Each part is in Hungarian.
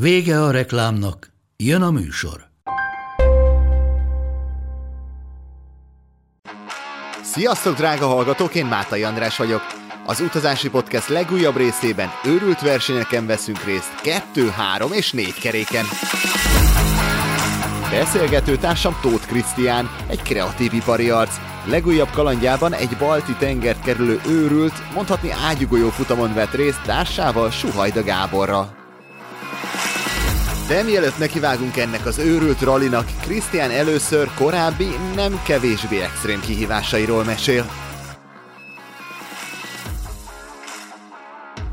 Vége a reklámnak, jön a műsor. Sziasztok, drága hallgatók, én Mátai András vagyok. Az Utazási Podcast legújabb részében őrült versenyeken veszünk részt, kettő, három és négy keréken. Beszélgető társam Tóth Krisztián, egy kreatív ipari arc. Legújabb kalandjában egy balti tengert kerülő őrült, mondhatni ágyugójó futamon vett részt társával Suhajda Gáborra. De mielőtt nekivágunk ennek az őrült ralinak, Krisztián először korábbi, nem kevésbé extrém kihívásairól mesél.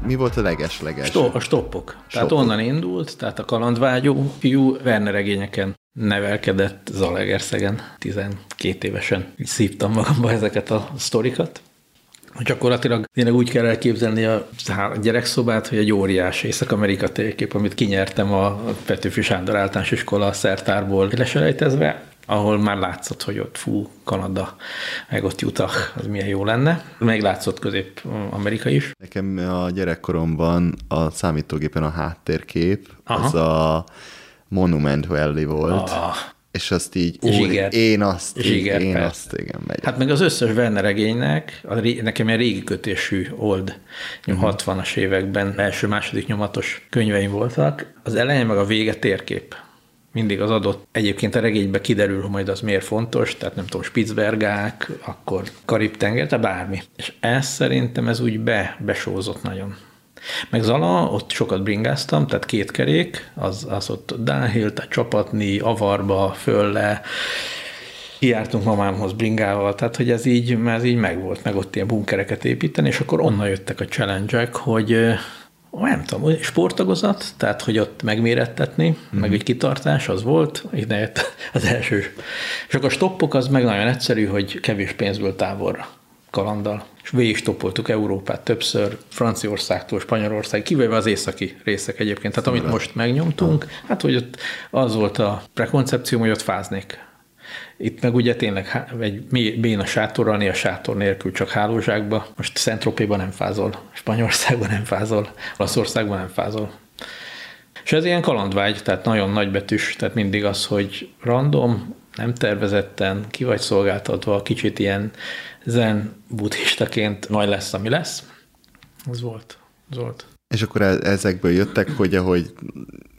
Mi volt a leges-leges? Stop, a stoppok. Tehát onnan indult, tehát a kalandvágyó fiú Werner regényeken nevelkedett Zalegerszegen, 12 évesen. Így szívtam magamba ezeket a sztorikat. Gyakorlatilag tényleg úgy kell elképzelni a gyerekszobát, hogy egy óriás Észak-Amerika térkép, amit kinyertem a Petőfi Sándor általános iskola szertárból leselejtezve, ahol már látszott, hogy ott fú, Kanada, meg ott Utah, az milyen jó lenne. Meglátszott Közép-Amerika is. Nekem a gyerekkoromban a számítógépen a háttérkép, Aha. az a Monument Valley volt. Ah és azt így, Zsiger. én azt, Zsiger, én persze. azt, igen, megy. Hát meg az összes Werner regénynek, a nekem egy régi kötésű old, uh-huh. 60-as években első-második nyomatos könyveim voltak. Az eleje meg a vége térkép. Mindig az adott. Egyébként a regényben kiderül, hogy majd az miért fontos, tehát nem tudom, Spitzbergák, akkor Karib-tenger, tehát bármi. És ez szerintem ez úgy be, besózott nagyon. Meg Zala, ott sokat bringáztam, tehát két kerék, az, az ott downhill, tehát csapatni, avarba, fölle, kiártunk mamámhoz bringával, tehát hogy ez így, mert ez így megvolt, meg ott ilyen bunkereket építeni, és akkor onnan jöttek a challenge hogy nem tudom, sportagozat, tehát hogy ott megmérettetni, mm-hmm. meg egy kitartás, az volt, ide jött az első. És akkor a stoppok az meg nagyon egyszerű, hogy kevés pénzből távolra kalanddal, és végig stoppoltuk Európát többször, Franciaországtól, Spanyolország, kivéve az északi részek egyébként. Tehát amit most megnyomtunk, hát hogy ott az volt a prekoncepció, hogy ott fáznék. Itt meg ugye tényleg egy béna sátorral, a sátor nélkül csak hálózsákba. Most Szentropéban nem fázol, Spanyolországban nem fázol, Olaszországban nem fázol. És ez ilyen kalandvágy, tehát nagyon nagybetűs, tehát mindig az, hogy random, nem tervezetten, ki vagy szolgáltatva, kicsit ilyen zen buddhistaként majd lesz, ami lesz. Az volt. Az volt. És akkor e- ezekből jöttek, hogy ahogy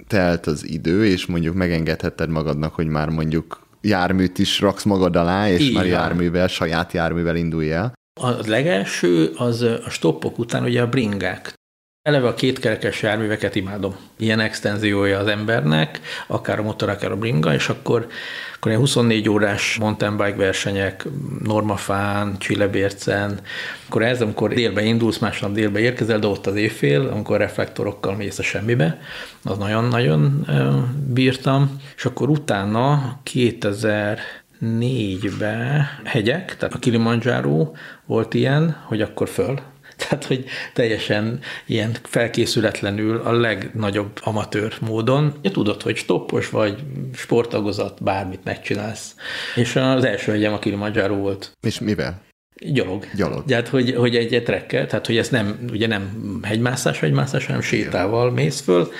telt az idő, és mondjuk megengedhetted magadnak, hogy már mondjuk járműt is raksz magad alá, és Igen. már járművel, saját járművel indulj el. A legelső az a stoppok után ugye a bringák. Eleve a kétkerekes járműveket imádom. Ilyen extenziója az embernek, akár a motor, akár a bringa, és akkor, akkor ilyen 24 órás mountain bike versenyek, Normafán, Csillebércen, akkor ez, amikor délbe indulsz, másnap délbe érkezel, de ott az évfél, amikor reflektorokkal mész a semmibe, az nagyon-nagyon bírtam, és akkor utána 2000 négybe hegyek, tehát a Kilimanjaro volt ilyen, hogy akkor föl, Tehát, hogy teljesen ilyen felkészületlenül a legnagyobb amatőr módon. Ja, tudod, hogy stoppos vagy, sportagozat, bármit megcsinálsz. És az első hegyem a Kilimanjaro volt. És mivel? Gyalog. Gyalog. Tehát, hogy, hogy egy, egy trekkel, tehát, hogy ez nem, ugye nem hegymászás, hegymászás, hanem sétával mész föl,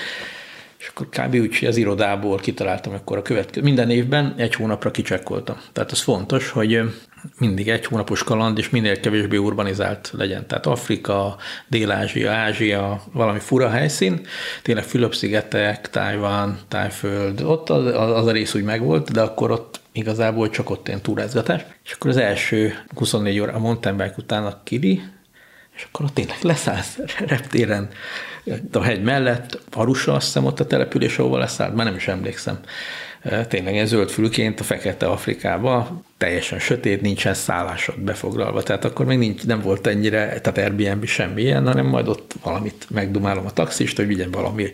és akkor kb. úgy, az irodából kitaláltam akkor a következő. Minden évben egy hónapra kicsekkoltam. Tehát az fontos, hogy mindig egy hónapos kaland, és minél kevésbé urbanizált legyen. Tehát Afrika, Dél-Ázsia, Ázsia, valami fura helyszín, tényleg Fülöp-szigetek, Tájván, Tájföld, ott az, az a rész úgy megvolt, de akkor ott igazából csak ott ilyen túrázgatás. És akkor az első 24 óra a mountain bike után a Kili, és akkor ott tényleg leszállsz reptéren, a hegy mellett, Arusa azt hiszem ott a település, ahova leszállt, már nem is emlékszem. Tényleg ez zöld fülként a fekete Afrikába, teljesen sötét, nincsen szállásod befoglalva, tehát akkor még nincs, nem volt ennyire, tehát Airbnb semmi ilyen, hanem majd ott valamit megdumálom a taxist, hogy vigyen valami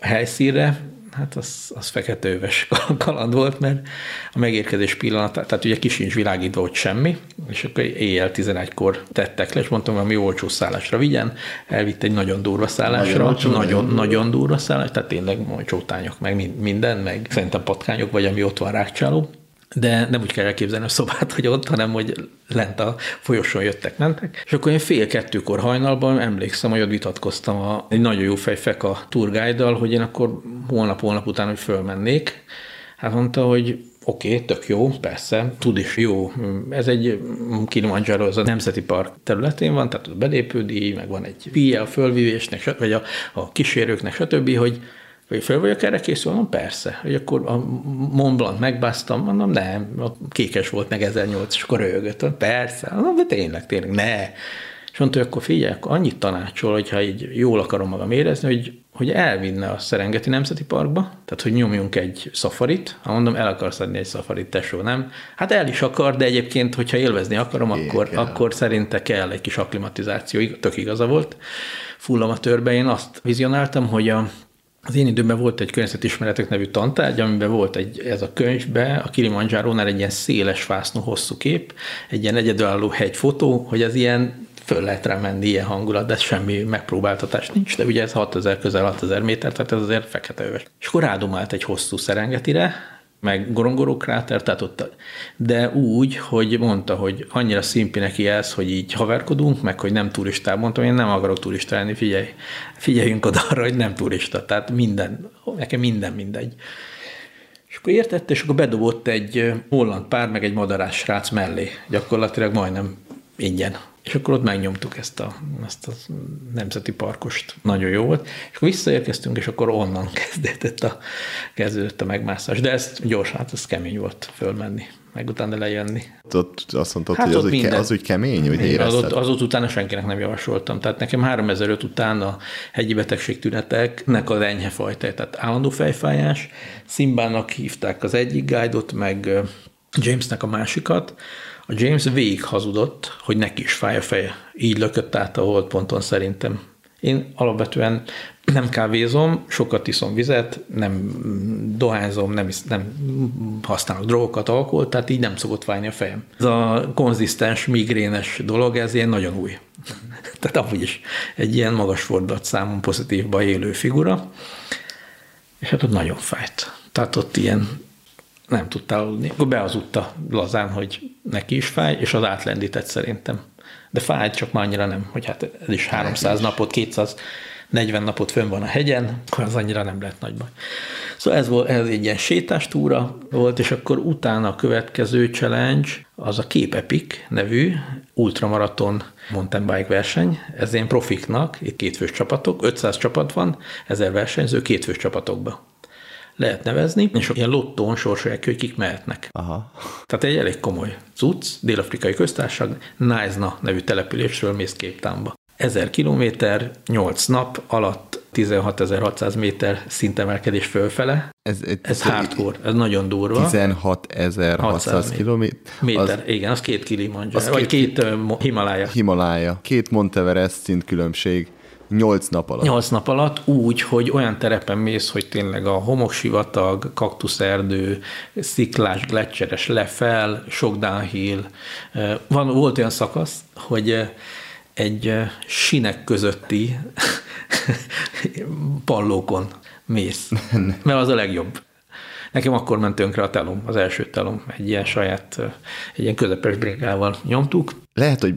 helyszínre, hát az, az feketőves kaland volt, mert a megérkezés pillanat, tehát ugye kisincs világítva, hogy semmi, és akkor éjjel 11-kor tettek le, és mondtam, hogy mi olcsó szállásra vigyen, elvitt egy nagyon durva szállásra, nagyon, nagyon, nagyon durva szállás, tehát tényleg csótányok, meg minden, meg szerintem patkányok, vagy ami ott van rákcsáló, de nem úgy kell elképzelni a szobát, hogy ott, hanem hogy lent a folyosón jöttek, mentek. És akkor én fél kettőkor hajnalban emlékszem, hogy ott vitatkoztam a, egy nagyon jó fej Feka turgájdal, hogy én akkor holnap-holnap után, hogy fölmennék. Hát mondta, hogy oké, okay, tök jó, persze, tud is jó. Ez egy Kilimanjaro, az a Nemzeti Park területén van, tehát belépődíj, meg van egy a fölvívésnek, vagy a, a kísérőknek, stb., hogy hogy föl vagyok erre készül? Mondom, persze. Hogy akkor a Mont Blanc megbáztam, mondom, nem, a kékes volt meg 1008, és akkor rögött. Persze. Mondom, de tényleg, tényleg, ne. És mondta, hogy akkor figyelj, akkor annyit tanácsol, hogyha így jól akarom magam érezni, hogy, hogy elvinne a Szerengeti Nemzeti Parkba, tehát hogy nyomjunk egy szafarit. Ha mondom, el akarsz adni egy szafarit, tesó, nem? Hát el is akar, de egyébként, hogyha élvezni akarom, akkor, akkor szerinte kell egy kis akklimatizáció. Tök igaza volt. Fullam a törbe. Én azt vizionáltam, hogy a az én időmben volt egy környezetismeretek nevű tantárgy, amiben volt egy, ez a könyvbe, a Kilimanjárónál egy ilyen széles fásznú hosszú kép, egy ilyen egyedülálló hegyfotó, hogy az ilyen föl lehet rá ilyen hangulat, de semmi megpróbáltatás nincs, de ugye ez 6000 közel 6000 méter, tehát ez azért fekete öves. És akkor rádomált egy hosszú szerengetire, meg gorongoró kráter, tehát ott, de úgy, hogy mondta, hogy annyira szimpi neki ez, hogy így haverkodunk, meg hogy nem turistál. Mondtam, én nem akarok turista lenni, figyelj, figyeljünk oda arra, hogy nem turista, tehát minden, nekem minden mindegy. És akkor értette, és akkor bedobott egy holland pár, meg egy madarás srác mellé, gyakorlatilag majdnem ingyen. És akkor ott megnyomtuk ezt a, ezt a nemzeti parkost. Nagyon jó volt. És akkor visszaérkeztünk, és akkor onnan kezdődött a, kezdődött a megmászás. De ez gyorsan, hát ez kemény volt fölmenni, meg utána lejönni. Ott azt mondtad, hát hogy az, úgy, az úgy kemény, hogy érezted? Az, az ott utána senkinek nem javasoltam. Tehát nekem 3005 után a hegyi betegség tüneteknek az enyhe fajta, tehát állandó fejfájás. Szimbának hívták az egyik guide meg Jamesnek a másikat, a James végig hazudott, hogy neki is fáj a feje. Így lökött át a holdponton szerintem. Én alapvetően nem kávézom, sokat iszom vizet, nem dohányzom, nem, isz, nem használok drogokat, alkoholt, tehát így nem szokott fájni a fejem. Ez a konzisztens, migrénes dolog, ez ilyen nagyon új. tehát amúgy is egy ilyen magas fordulatszámon pozitívba élő figura, és hát ott nagyon fájt. Tehát ott ilyen nem tudtál aludni. Akkor beazudta lazán, hogy neki is fáj, és az átlendített szerintem. De fájt, csak már annyira nem, hogy hát ez is 300 napot, 240 napot fönn van a hegyen, akkor az annyira nem lehet nagy baj. Szóval ez, volt, ez egy ilyen sétástúra volt, és akkor utána a következő challenge, az a Cape Epic nevű ultramaraton mountain bike verseny. Ez ilyen profiknak, itt kétfős csapatok, 500 csapat van, ezer versenyző kétfős csapatokba lehet nevezni, és ilyen lottón sorsolják, hogy kik mehetnek. Aha. Tehát egy elég komoly cucc, dél-afrikai köztársaság, Nájzna nevű településről mész Képtánba. 1000 kilométer, 8 nap alatt 16.600 méter szintemelkedés fölfele. Ez, ez, ez hardcore, ez nagyon durva. 16.600 kilométer. Méter, az, igen, az két Kilimanjaro, vagy két, két Himalája. Himalája. Két Monteverest szint különbség. Nyolc nap alatt. Nyolc nap alatt úgy, hogy olyan terepen mész, hogy tényleg a homoksivatag, kaktuszerdő, sziklás, gletszeres lefel, sok downhill. Van, volt olyan szakasz, hogy egy sinek közötti pallókon mész, mert az a legjobb. Nekem akkor ment tönkre a telom, az első telom, egy ilyen saját, egy ilyen közepes bringával nyomtuk. Lehet, hogy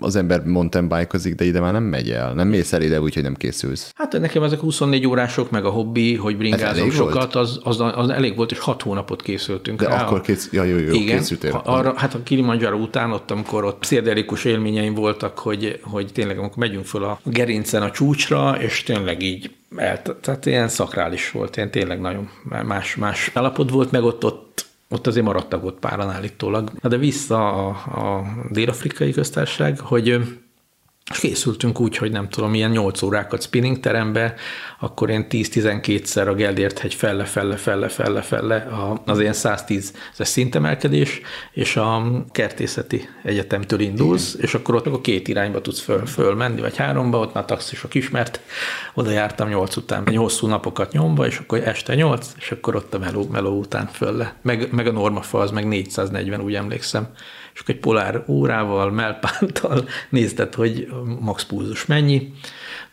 az ember mountain bike de ide már nem megy el, nem mész el ide úgy, hogy nem készülsz. Hát nekem ezek 24 órások, meg a hobbi, hogy bringázom sokat, az, az, az, elég volt, és 6 hónapot készültünk De rá. akkor kész, ja, jó, jó, Igen, készültél. Arra, hát a Kilimanjaro után ott, amikor ott szérdelikus élményeim voltak, hogy, hogy tényleg amikor megyünk föl a gerincen a csúcsra, és tényleg így el, tehát ilyen szakrális volt, ilyen tényleg nagyon más, más állapot volt, meg ott, ott, ott azért maradtak ott páran állítólag. De vissza a, a dél-afrikai köztársaság, hogy És készültünk úgy, hogy nem tudom, ilyen 8 órákat spinning terembe, akkor én 10-12-szer a Geldért hegy felle, felle, felle, felle, felle, az ilyen 110 es szintemelkedés, és a kertészeti egyetemtől indulsz, Igen. és akkor ott a két irányba tudsz föl, fölmenni, vagy háromba, ott már taxisok ismert, oda jártam 8 után, egy hosszú napokat nyomva, és akkor este 8, és akkor ott a meló, meló után fölle. Meg, meg a normafa az meg 440, úgy emlékszem akkor egy polár órával, melpántal nézted, hogy max pulzus mennyi.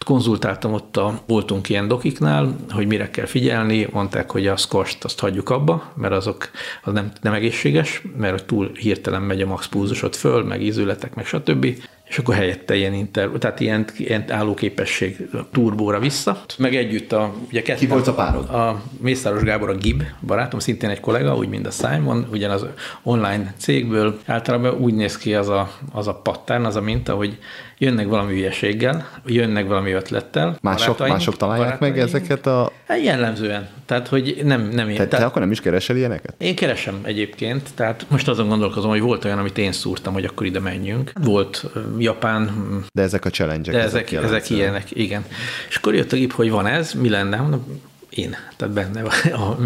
Konzultáltam ott, a, voltunk ilyen dokiknál, hogy mire kell figyelni, mondták, hogy a squash azt hagyjuk abba, mert azok az nem, nem egészséges, mert túl hirtelen megy a max pulzusod föl, meg ízületek, meg stb és akkor helyette ilyen, inter, tehát ilyen, ilyen állóképesség turbóra vissza. Meg együtt a, ugye ketten, Ki volt a párod? A Mészáros Gábor, a Gib barátom, szintén egy kollega, úgy, mint a Simon, ugyanaz online cégből. Általában úgy néz ki az a, az a pattern, az a minta, hogy jönnek valami hülyeséggel, jönnek valami ötlettel. Mások, mások találják meg ezeket a... Hát jellemzően. Tehát, hogy nem, nem. Te, te akkor nem is keresel ilyeneket? Én keresem egyébként, tehát most azon gondolkozom, hogy volt olyan, amit én szúrtam, hogy akkor ide menjünk. Volt Japán. De ezek a challenge De ezek, ezek, ilyenek, igen. És akkor jött a gép, hogy van ez, mi lenne? Mondom, én, tehát benne a,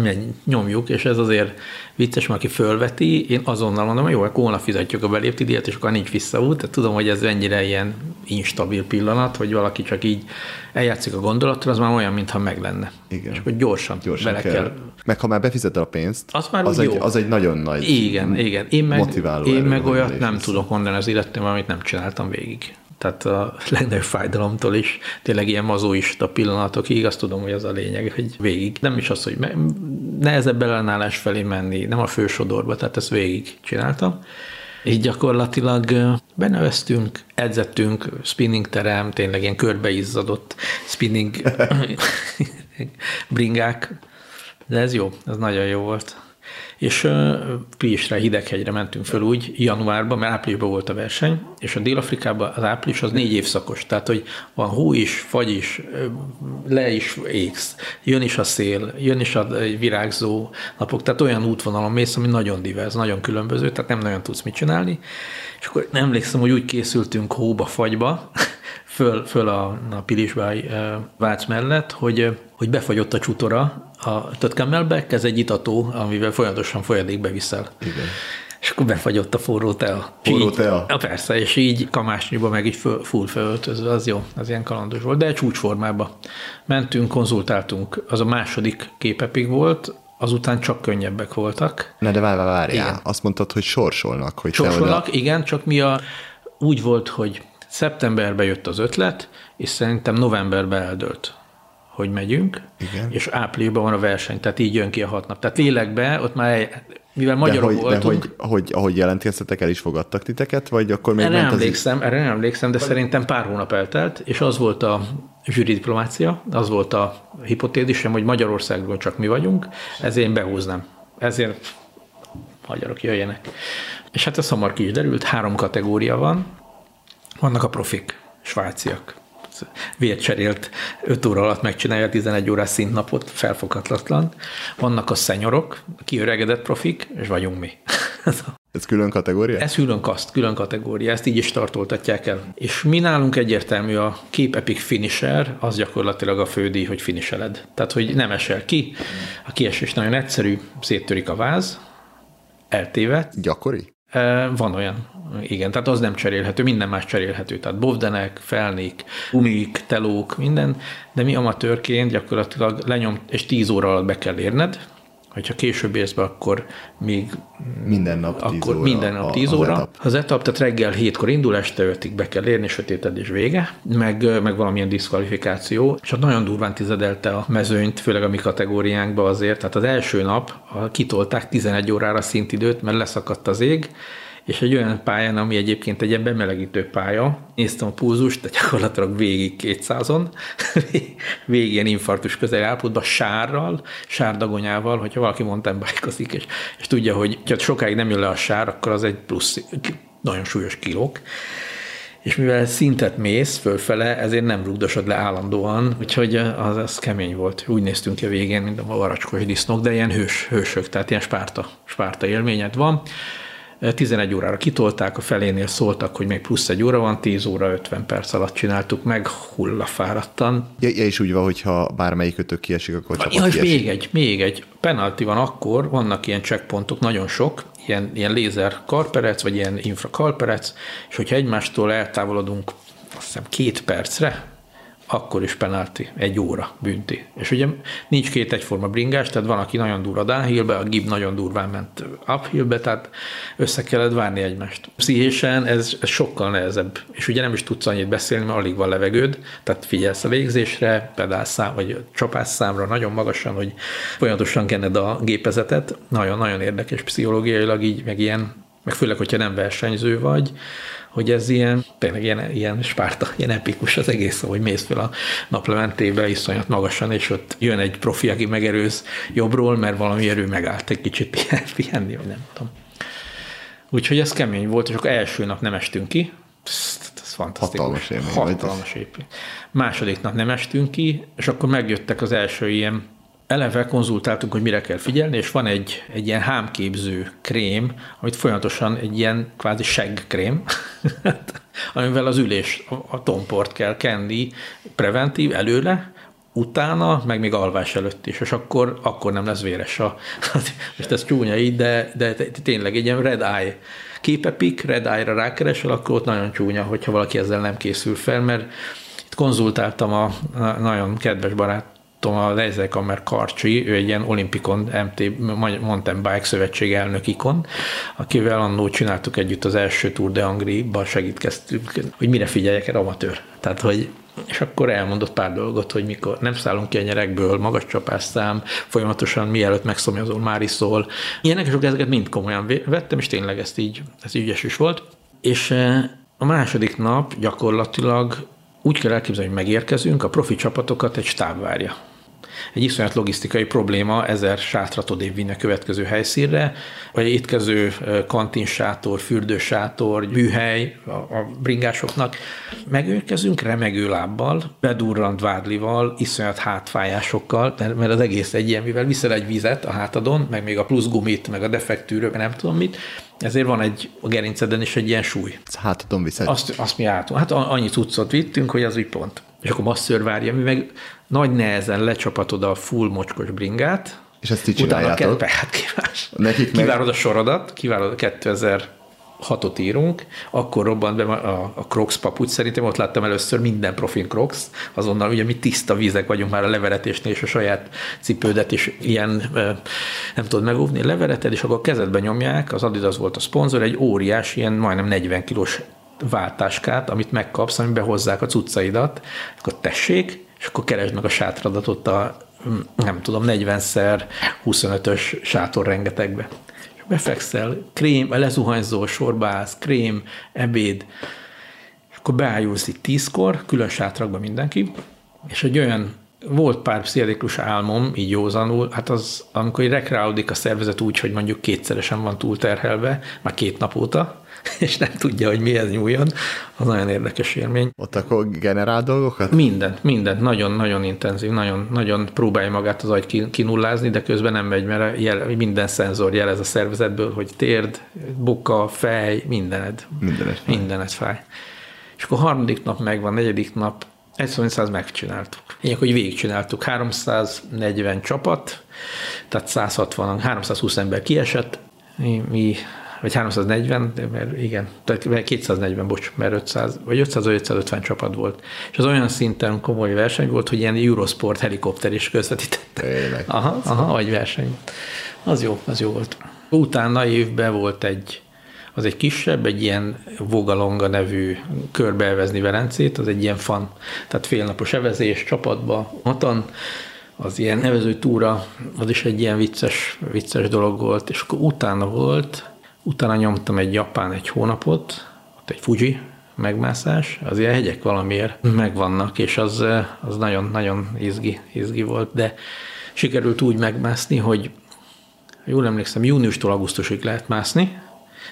nyomjuk, és ez azért vicces, mert aki fölveti, én azonnal mondom, hogy jó, akkor holnap fizetjük a belépti díjat, és akkor nincs visszaút. Tehát tudom, hogy ez ennyire ilyen instabil pillanat, hogy valaki csak így eljátszik a gondolatra, az már olyan, mintha meg lenne. Igen. És akkor gyorsan, gyorsan bele kell. kell. Meg ha már befizeted a pénzt, az, már az, egy, jó. az egy nagyon nagy Igen, igen. Én meg, motiváló én meg olyat nem tudok mondani az életemben, amit nem csináltam végig tehát a legnagyobb fájdalomtól is tényleg ilyen mazóista pillanatokig, azt tudom, hogy az a lényeg, hogy végig. Nem is az, hogy nehezebb ellenállás felé menni, nem a fősodorba, tehát ezt végig csináltam. Így gyakorlatilag beneveztünk, edzettünk, spinning terem, tényleg ilyen körbeizzadott spinning bringák, de ez jó, ez nagyon jó volt és Pilisre, Hideghegyre mentünk föl úgy januárban, mert áprilisban volt a verseny, és a Dél-Afrikában az április az négy évszakos, tehát hogy van hó is, fagy is, le is égsz, jön is a szél, jön is a virágzó napok, tehát olyan útvonalon mész, ami nagyon divers, nagyon különböző, tehát nem nagyon tudsz mit csinálni, és akkor emlékszem, hogy úgy készültünk hóba, fagyba, föl, föl a, a Pilisbáj Vác mellett, hogy, hogy befagyott a csutora, a Tötkemelbeck, ez egy itató, amivel folyamatosan folyadékbe viszel. Igen. És akkor befagyott a forró tea. Forró tea? Ja, persze, és így kamásnyiba meg így föl, full felöltözve, az jó, az ilyen kalandos volt, de csúcsformába. Mentünk, konzultáltunk, az a második képepig volt, azután csak könnyebbek voltak. Na de várj, várj, várj, azt mondtad, hogy sorsolnak. Hogy sorsolnak, oda... igen, csak mi a, úgy volt, hogy szeptemberben jött az ötlet, és szerintem novemberben eldőlt hogy megyünk, Igen. és áprilisban van a verseny, tehát így jön ki a hat nap. Tehát lélekbe, ott már, mivel magyarok de hogy, voltunk... De hogy, hogy, ahogy jelentkeztetek, el is fogadtak titeket, vagy akkor még erre nem emlékszem, az... Erre nem emlékszem, de vagy... szerintem pár hónap eltelt, és az volt a zsűri diplomácia, az volt a hipotézisem, hogy Magyarországról csak mi vagyunk, ezért én behúznám. Ezért magyarok jöjjenek. És hát ez hamar ki is derült, három kategória van. Vannak a profik, svájciak, vért cserélt 5 óra alatt megcsinálja a 11 órás szintnapot, felfoghatatlan. Vannak a szenyorok, kiöregedett profik, és vagyunk mi. Ez külön kategória? Ez külön kaszt, külön kategória, ezt így is tartoltatják el. És mi nálunk egyértelmű a Keep Epic Finisher, az gyakorlatilag a fődíj, hogy finiseled. Tehát, hogy nem esel ki, a kiesés nagyon egyszerű, széttörik a váz, eltévedt. Gyakori? Van olyan, igen, tehát az nem cserélhető, minden más cserélhető, tehát bovdenek, felnék, umik, telók, minden, de mi amatőrként gyakorlatilag lenyom, és 10 óra alatt be kell érned, hogyha később érsz be, akkor még minden nap 10 akkor óra. Minden nap 10 óra. Az etap. az etap, tehát reggel 7-kor indul, este 5-ig be kell érni, sötétedés vége, meg, meg valamilyen diszkvalifikáció, és ott nagyon durván tizedelte a mezőnyt, főleg a mi kategóriánkba azért. Tehát az első nap kitolták 11 órára szintidőt, mert leszakadt az ég, és egy olyan pályán, ami egyébként egy ilyen bemelegítő pálya, néztem a pulzust, de gyakorlatilag végig 200-on, végig ilyen infarktus közel állapotban, sárral, sárdagonyával, hogyha valaki mountainbike és, és tudja, hogy ha sokáig nem jön le a sár, akkor az egy plusz, nagyon súlyos kilók, és mivel szintet mész fölfele, ezért nem rugdosod le állandóan, úgyhogy az, az kemény volt. Úgy néztünk ki a végén, mint a varacskos disznók, de ilyen hős, hősök, tehát ilyen spárta, spárta élményed van. 11 órára kitolták, a felénél szóltak, hogy még plusz egy óra van, 10 óra 50 perc alatt csináltuk meg, hullafáradtan. Ja, ja és úgy van, hogyha bármelyik kötök kiesik, akkor csapat Ja, és kiesik. még egy, még egy. Penalty van akkor, vannak ilyen checkpontok, nagyon sok, ilyen, ilyen lézer karperec, vagy ilyen infra karperec, és hogyha egymástól eltávolodunk azt hiszem két percre, akkor is penalty, egy óra bünti. És ugye nincs két egyforma bringás, tehát van, aki nagyon durva downhillbe, a Gib nagyon durván ment uphillbe, tehát össze kellett várni egymást. Pszichésen ez, ez sokkal nehezebb, és ugye nem is tudsz annyit beszélni, mert alig van levegőd, tehát figyelsz a végzésre, pedálszám, vagy csapásszámra nagyon magasan, hogy folyamatosan kenned a gépezetet, nagyon-nagyon érdekes pszichológiailag így, meg ilyen, meg főleg, hogyha nem versenyző vagy, hogy ez ilyen, tényleg ilyen, ilyen spárta, ilyen epikus az egész, hogy mész fel a naplementébe iszonyat magasan, és ott jön egy profi, aki megerőz jobbról, mert valami erő megállt egy kicsit pihen- pihenni, vagy nem tudom. Úgyhogy ez kemény volt, és akkor első nap nem estünk ki, Psz, ez fantasztikus. Hatalmas élmény. Hatalmas épület. Második nap nem estünk ki, és akkor megjöttek az első ilyen eleve konzultáltunk, hogy mire kell figyelni, és van egy, egy ilyen hámképző krém, amit folyamatosan egy ilyen kvázi seggkrém, amivel az ülés, a, tomport kell kenni preventív előle, utána, meg még alvás előtt is, és akkor, akkor nem lesz véres a... Most ez csúnya így, de, de tényleg egy ilyen red eye képepik, red eye-ra rákeresel, akkor ott nagyon csúnya, hogyha valaki ezzel nem készül fel, mert itt konzultáltam a nagyon kedves barát a Leizelkammer Karcsi, ő egy ilyen olimpikon MT Mountain Bike Szövetség elnök ikon, akivel annó csináltuk együtt az első Tour de Angri-ba segítkeztünk, hogy mire figyeljek el amatőr. Tehát, hogy és akkor elmondott pár dolgot, hogy mikor nem szállunk ki a nyerekből, magas csapásszám, folyamatosan mielőtt megszomjazol, már iszol. Ilyenek, és ezeket mind komolyan vettem, és tényleg ezt így, ez ügyes is volt. És a második nap gyakorlatilag úgy kell elképzelni, hogy megérkezünk, a profi csapatokat egy stáb várja egy iszonyat logisztikai probléma ezer sátrat odébb vinni a következő helyszínre, vagy étkező kantinsátor, fürdősátor, műhely a, a bringásoknak. Megérkezünk remegő lábbal, bedurrant vádlival, iszonyat hátfájásokkal, mert, mert az egész egy ilyen, mivel viszel egy vizet a hátadon, meg még a plusz gumit, meg a defektűrő, meg nem tudom mit, ezért van egy a gerinceden is egy ilyen súly. Hátadon viszed. Azt, azt mi álltunk. Hát annyi cuccot vittünk, hogy az úgy pont. És akkor masször várja, mi meg nagy nehezen lecsapatod a full mocskos bringát. És ezt utána csináljátok? kell, hát kívás. Nekik meg- Kivárod a sorodat, kivárod a 2000 hatot írunk, akkor robbant be a, a Crocs papucs, szerintem ott láttam először minden profin Crocs, azonnal ugye mi tiszta vízek vagyunk már a leveretésnél, és a saját cipődet is ilyen nem tudod megóvni, levereted, és akkor kezedbe nyomják, az Adidas volt a szponzor, egy óriás, ilyen majdnem 40 kilós váltáskát, amit megkapsz, amiben hozzák a cuccaidat, akkor tessék, és akkor keresd meg a sátradat ott a, nem tudom, 40-szer 25-ös sátor rengetegbe. És befekszel, krém, lezuhanyzol, sorba állsz, krém, ebéd, és akkor beájulsz itt tízkor, külön sátrakba mindenki, és egy olyan volt pár pszichedélikus álmom, így józanul, hát az, amikor rekreálódik a szervezet úgy, hogy mondjuk kétszeresen van túlterhelve, már két nap óta, és nem tudja, hogy mihez nyúljon, az nagyon érdekes élmény. Ott akkor generál dolgokat? Mindent, mindent, nagyon-nagyon intenzív, nagyon, nagyon próbálja magát az agy kinullázni, de közben nem megy, mert jel, minden szenzor jelez a szervezetből, hogy térd, boka, fej, mindened. Mindened fáj. Mindened fáj. És akkor harmadik nap megvan, negyedik nap, egyszerűen megcsináltuk. Így, hogy végigcsináltuk. 340 csapat, tehát 160, 320 ember kiesett, mi, mi vagy 340, de mert igen, tehát 240, bocs, mert 500, vagy 500 vagy 550 csapat volt. És az olyan szinten komoly verseny volt, hogy ilyen Eurosport helikopter is közvetítette. Tényleg. Aha, aha, vagy verseny. Az jó, az jó volt. Utána évben volt egy, az egy kisebb, egy ilyen Vogalonga nevű körbeevezni Velencét, az egy ilyen fan, tehát félnapos evezés csapatba, hatan, az ilyen nevező túra, az is egy ilyen vicces, vicces dolog volt, és akkor utána volt, utána nyomtam egy japán egy hónapot, ott egy Fuji megmászás, az ilyen hegyek valamiért megvannak, és az, az nagyon-nagyon izgi, izgi volt, de sikerült úgy megmászni, hogy jól emlékszem, júniustól augusztusig lehet mászni,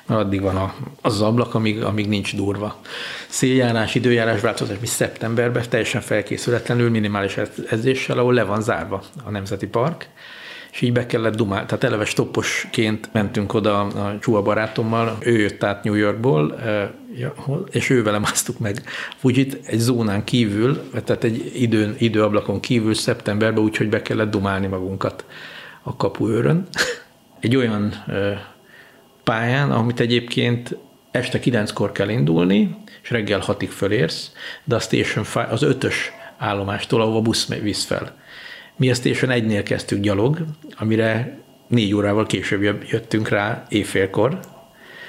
mert addig van a, az ablak, amíg, amíg nincs durva. Széljárás, időjárás változás, mi szeptemberben teljesen felkészületlenül, minimális edzéssel, ahol le van zárva a Nemzeti Park, és így be kellett dumálni. Tehát eleve stopposként mentünk oda a Csua barátommal, ő jött át New Yorkból, és ő vele másztuk meg Fujit egy zónán kívül, tehát egy időn, időablakon kívül szeptemberben, úgyhogy be kellett dumálni magunkat a kapuőrön. Egy olyan pályán, amit egyébként este kilenckor kell indulni, és reggel hatig fölérsz, de a Station 5, az ötös állomástól, ahova busz visz fel. Mi a Station 1-nél kezdtük gyalog, amire négy órával később jöttünk rá éjfélkor,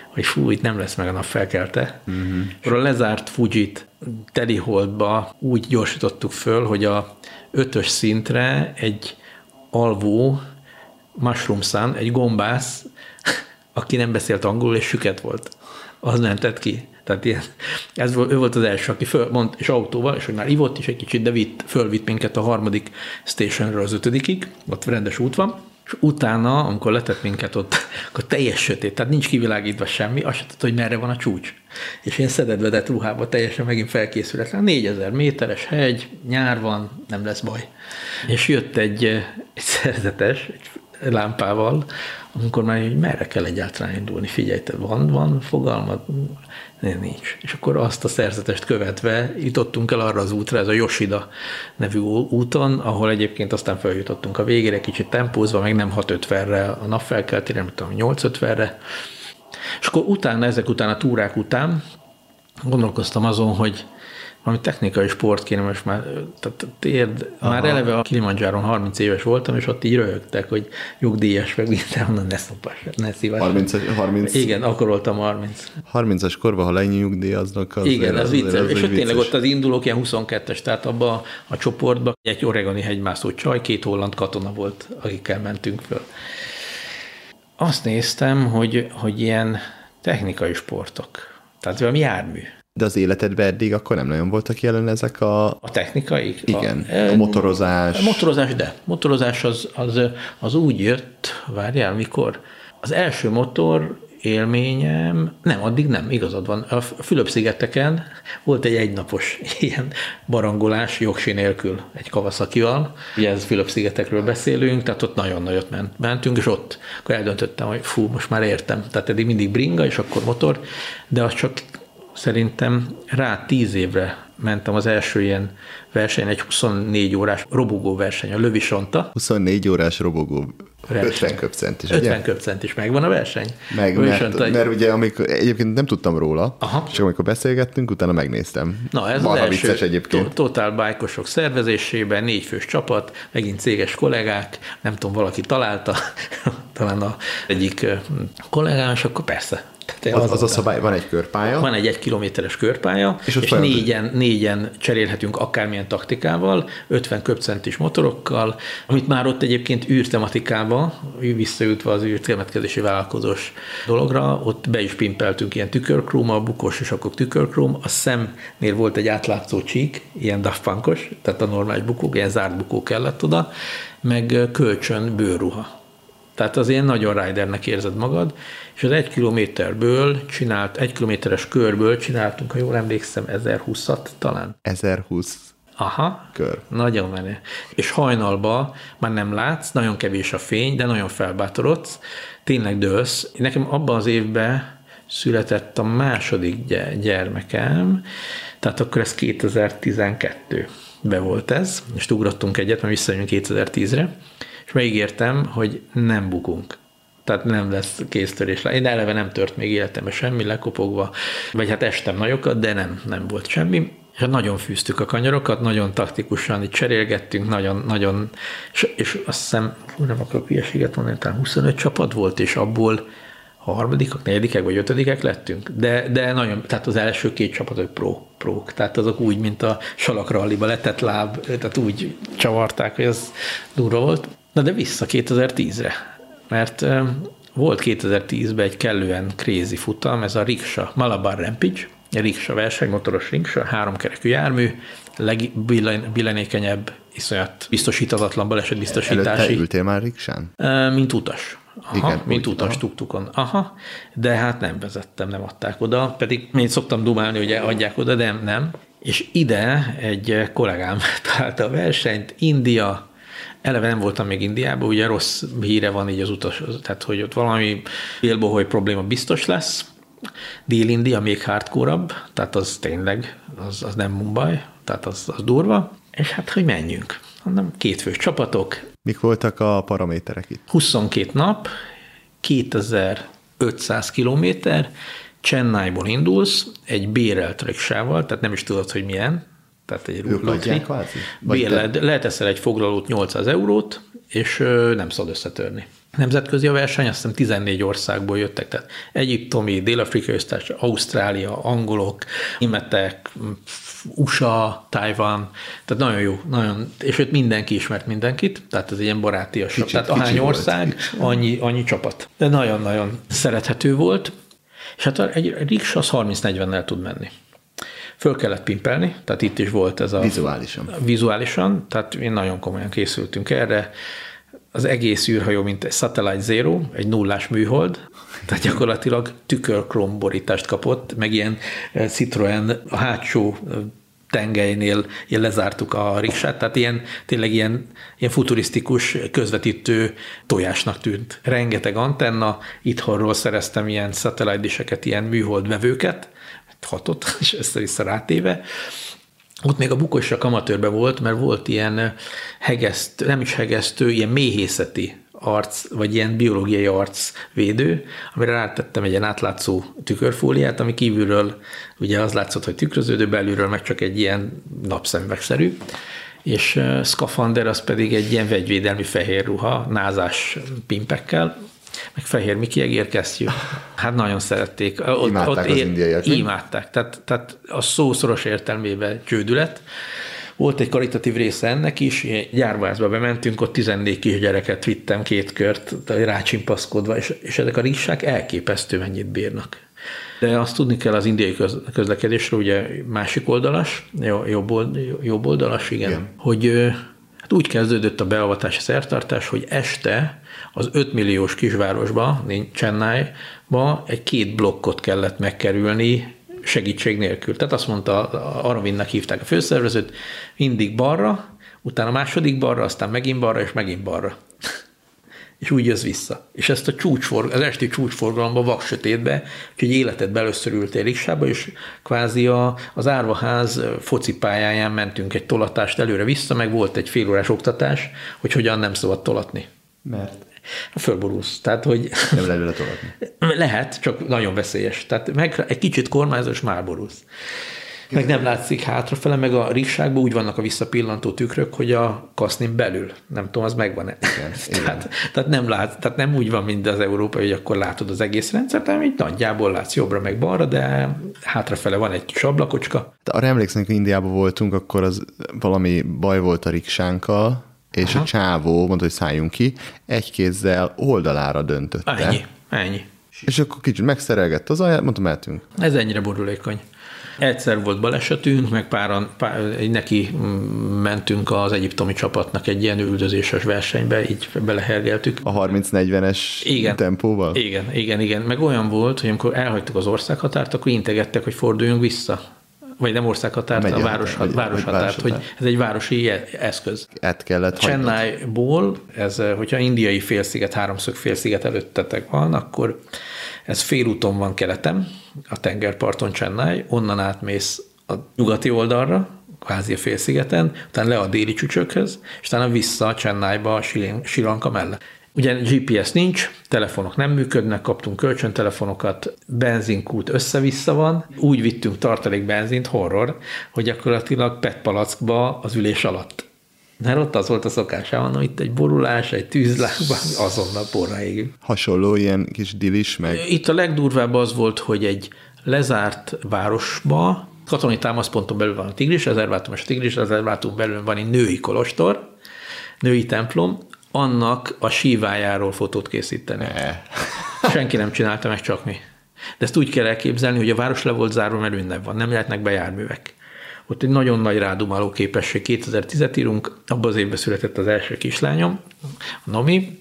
hogy fú, itt nem lesz meg a nap felkelte. Uh-huh. Akkor a lezárt Fujit teliholdba úgy gyorsítottuk föl, hogy a ötös szintre egy alvó Mushroom Sun, egy gombász, aki nem beszélt angolul, és süket volt. Az nem tett ki. Tehát ilyen, ez volt, ő volt az első, aki fölmond, és autóval, és hogy már ivott is egy kicsit, de vitt, fölvitt minket a harmadik stationről az ötödikig, ott rendes út van, és utána, amikor letett minket ott, akkor teljes sötét, tehát nincs kivilágítva semmi, azt se tudta, hogy merre van a csúcs. És én szededvedett ruhába teljesen megint felkészületlen. 4000 méteres hegy, nyár van, nem lesz baj. És jött egy, egy szerzetes, egy lámpával, amikor már hogy merre kell egyáltalán indulni, figyelj, te van, van fogalmad? Nincs. És akkor azt a szerzetest követve jutottunk el arra az útra, ez a Yoshida nevű úton, ahol egyébként aztán feljutottunk a végére, kicsit tempózva, meg nem 6.50-re a napfelkeltére, nem tudom, 8.50-re. És akkor utána, ezek után a túrák után gondolkoztam azon, hogy valami technikai sport kéne, most már tehát térd, Aha. már eleve a Kilimanjáron 30 éves voltam, és ott így röhögtek, hogy nyugdíjas, meg mindenhonnan ne szopas, ne szívás. 30, 30, Igen, akkor voltam 30. 30-as korban, ha lenyugdíjaznak, az Igen, az, az vicces. Az és ott tényleg ott az indulók ilyen 22-es, tehát abba a, a csoportba egy oregoni hegymászó csaj, két holland katona volt, akikkel mentünk föl. Azt néztem, hogy, hogy ilyen technikai sportok, tehát valami jármű de az életedben eddig akkor nem nagyon voltak jelen ezek a... A technikaik? Igen, a, a motorozás. A motorozás, de. Motorozás az, az, az úgy jött, várjál, mikor? Az első motor élményem, nem, addig nem, igazad van. A Fülöp-szigeteken volt egy egynapos ilyen barangolás jogsi nélkül egy kavaszakival. Ugye ez Fülöp-szigetekről beszélünk, tehát ott nagyon nagyot ment, mentünk, és ott akkor eldöntöttem, hogy fú, most már értem. Tehát eddig mindig bringa, és akkor motor, de az csak szerintem rá tíz évre mentem az első ilyen verseny, egy 24 órás robogó verseny, a Lövisonta. 24 órás robogó, verseny. 50 köpcent is, 50 köpcent is, megvan a verseny? Meg, mert, mert, ugye amikor, egyébként nem tudtam róla, Aha. és amikor beszélgettünk, utána megnéztem. Na ez Marha az első vicces egyébként. Total bike szervezésében, négy fős csapat, megint céges kollégák, nem tudom, valaki találta, talán a egyik kollégám, és akkor persze tehát az, az, a szabály, van egy körpálya. Van egy egy kilométeres körpálya, és, és négyen, négyen cserélhetünk akármilyen taktikával, 50 köpcentis motorokkal, amit már ott egyébként űrtematikába, visszajutva az űrtemetkezési vállalkozós dologra, ott be is pimpeltünk ilyen tükörkróm, a bukós és akkor tükörkróm, a szemnél volt egy átlátszó csík, ilyen Daft Punkos, tehát a normális bukók, ilyen zárt bukó kellett oda, meg kölcsön bőrruha tehát az ilyen nagyon ridernek érzed magad, és az egy kilométerből csinált, egy kilométeres körből csináltunk, ha jól emlékszem, 1020-at talán. 1020 Aha, kör. Nagyon menő. És hajnalba már nem látsz, nagyon kevés a fény, de nagyon felbátorodsz, tényleg dőlsz. Nekem abban az évben született a második gyermekem, tehát akkor ez 2012 be volt ez, és ugrottunk egyet, mert visszajönünk 2010-re, és megígértem, hogy nem bukunk. Tehát nem lesz kéztörés. Én eleve nem tört még életemben semmi, lekopogva, vagy hát estem nagyokat, de nem, nem volt semmi. És hát nagyon fűztük a kanyarokat, nagyon taktikusan itt cserélgettünk, nagyon, nagyon, és, és azt hiszem, hú, nem akarok hülyeséget mondani, talán 25 csapat volt, és abból harmadikak, negyedikek vagy ötödikek lettünk, de, de nagyon, tehát az első két csapat, hogy pro, prók, tehát azok úgy, mint a salakralliba letett láb, tehát úgy csavarták, hogy az durva volt. Na de vissza 2010-re, mert volt 2010-ben egy kellően krézi futam, ez a Riksa, Malabar Rampage, egy Riksa verseny, motoros Riksa, háromkerekű jármű, legbilenékenyebb, iszonyat biztosítatlan balesetbiztosítási. Előtte ültél már Riksán? Mint utas. Aha, Igen, mint úgy, utas tuktukon. Aha, de hát nem vezettem, nem adták oda, pedig én szoktam dumálni, hogy adják oda, de nem. És ide egy kollégám találta a versenyt, India, Eleve nem voltam még Indiában, ugye rossz híre van így az utas, tehát hogy ott valami élbohoj probléma biztos lesz. Dél-India még hardcore tehát az tényleg, az, az nem Mumbai, tehát az, az durva. És hát, hogy menjünk. Nem kétfős csapatok. Mik voltak a paraméterek itt? 22 nap, 2500 kilométer, Chennaiból indulsz, egy bérelt riksával, tehát nem is tudod, hogy milyen, tehát egy rúglatri. Bérled, leteszel egy foglalót 800 eurót, és nem szabad összetörni. Nemzetközi a verseny, azt hiszem 14 országból jöttek, tehát egyiptomi, dél-afrikai köztársaság, Ausztrália, angolok, németek, USA, Taiwan, tehát nagyon jó, nagyon, és ott mindenki ismert mindenkit, tehát ez egy ilyen barátias, kicsit, tehát ahány ország, annyi, annyi csapat. De nagyon-nagyon szerethető volt, és hát egy riksa az 30-40-nel tud menni. Föl kellett pimpelni, tehát itt is volt ez a... Vizuálisan. Vizuálisan, tehát én nagyon komolyan készültünk erre. Az egész űrhajó, mint egy Satellite Zero, egy nullás műhold, tehát gyakorlatilag tükörkromborítást kapott, meg ilyen eh, Citroen a hátsó eh, tengelynél ilyen lezártuk a riksát, tehát ilyen, tényleg ilyen, ilyen futurisztikus közvetítő tojásnak tűnt. Rengeteg antenna, itthonról szereztem ilyen satellite ilyen műholdvevőket, hatot, és össze-vissza rátéve. Ott még a bukósra amatőrbe volt, mert volt ilyen hegesztő, nem is hegesztő, ilyen méhészeti arc, vagy ilyen biológiai arcvédő, amire rátettem egy ilyen átlátszó tükörfóliát, ami kívülről ugye az látszott, hogy tükröződő, belülről meg csak egy ilyen napszemvegszerű, és uh, szkafander az pedig egy ilyen vegyvédelmi fehér ruha, názás pimpekkel, meg fehér Miki egérkesztyű. Hát nagyon szerették. Ott, imádták ott az ér, indiaiak. Imádták. Tehát, tehát a szószoros értelmében csődület. Volt egy karitatív része ennek is, gyárvázba bementünk, ott 14 kisgyereket vittem két kört, rácsimpaszkodva, és, és ezek a rissák elképesztő mennyit bírnak. De azt tudni kell az indiai közlekedésről, ugye másik oldalas, jobb, jobb oldalas, igen, igen. hogy hát úgy kezdődött a beavatási szertartás, hogy este az 5 milliós kisvárosba, Chennai-ba egy két blokkot kellett megkerülni segítség nélkül. Tehát azt mondta, Aravinnak hívták a főszervezőt, mindig balra, utána második balra, aztán megint balra, és megint balra. és úgy jössz vissza. És ezt a csúcsforg, az esti csúcsforgalomba, vaksötétbe, úgyhogy életed belőször ültél riksába, és kvázi a, az árvaház focipályáján mentünk egy tolatást előre-vissza, meg volt egy félórás oktatás, hogy hogyan nem szabad tolatni. Mert? Fölborulsz. Tehát, hogy... Nem lehet vele tolatni. Lehet, csak nagyon veszélyes. Tehát meg egy kicsit kormányzós már borulsz. Meg nem látszik hátrafele, meg a risságban úgy vannak a visszapillantó tükrök, hogy a kasznin belül. Nem tudom, az megvan-e. Igen, tehát, igen. tehát, nem lát, tehát nem úgy van, mint az európai, hogy akkor látod az egész rendszert, hanem így nagyjából látsz jobbra meg balra, de hátrafele van egy kis ablakocska. De arra emlékszem, hogy Indiában voltunk, akkor az valami baj volt a riksánkkal, és Aha. a csávó mondta, hogy szálljunk ki, egy kézzel oldalára döntötte. Ennyi, ennyi. És akkor kicsit megszerelgett az aját, mondtam, mehetünk. Ez ennyire borulékony. Egyszer volt balesetünk, meg páran, pár, neki mentünk az egyiptomi csapatnak egy ilyen üldözéses versenybe, így belehergeltük. A 30-40-es igen, tempóval? Igen, igen, igen. Meg olyan volt, hogy amikor elhagytuk az országhatárt, akkor integettek, hogy forduljunk vissza vagy nem országhatárt, a város, határ, városhatárt, hogy ez egy városi eszköz. Át kellett Chennai-ból, ez, hogyha indiai félsziget, háromszög félsziget előttetek van, akkor ez félúton van keleten, a tengerparton Chennai, onnan átmész a nyugati oldalra, kvázi a félszigeten, utána le a déli csücsökhöz, és utána vissza a Chennai-ba a Sri Lanka mellett. Ugye GPS nincs, telefonok nem működnek, kaptunk kölcsöntelefonokat, benzinkút össze-vissza van, úgy vittünk tartalék benzint, horror, hogy gyakorlatilag PET palackba az ülés alatt. Mert ott az volt a szokásában, hogy itt egy borulás, egy tűzlágban azonnal porra égünk. Hasonló ilyen kis dilis meg? Itt a legdurvább az volt, hogy egy lezárt városba, katonai támaszponton belül van a tigris, rezervátum és a tigris, rezervátum belül van egy női kolostor, női templom, annak a sívájáról fotót készíteni. Ne. Senki nem csinálta meg, csak mi. De ezt úgy kell elképzelni, hogy a város le volt zárva, mert minden van, nem lehetnek bejárművek. Ott egy nagyon nagy rádumáló képesség. 2010-et írunk, abban az évben született az első kislányom, a Nomi,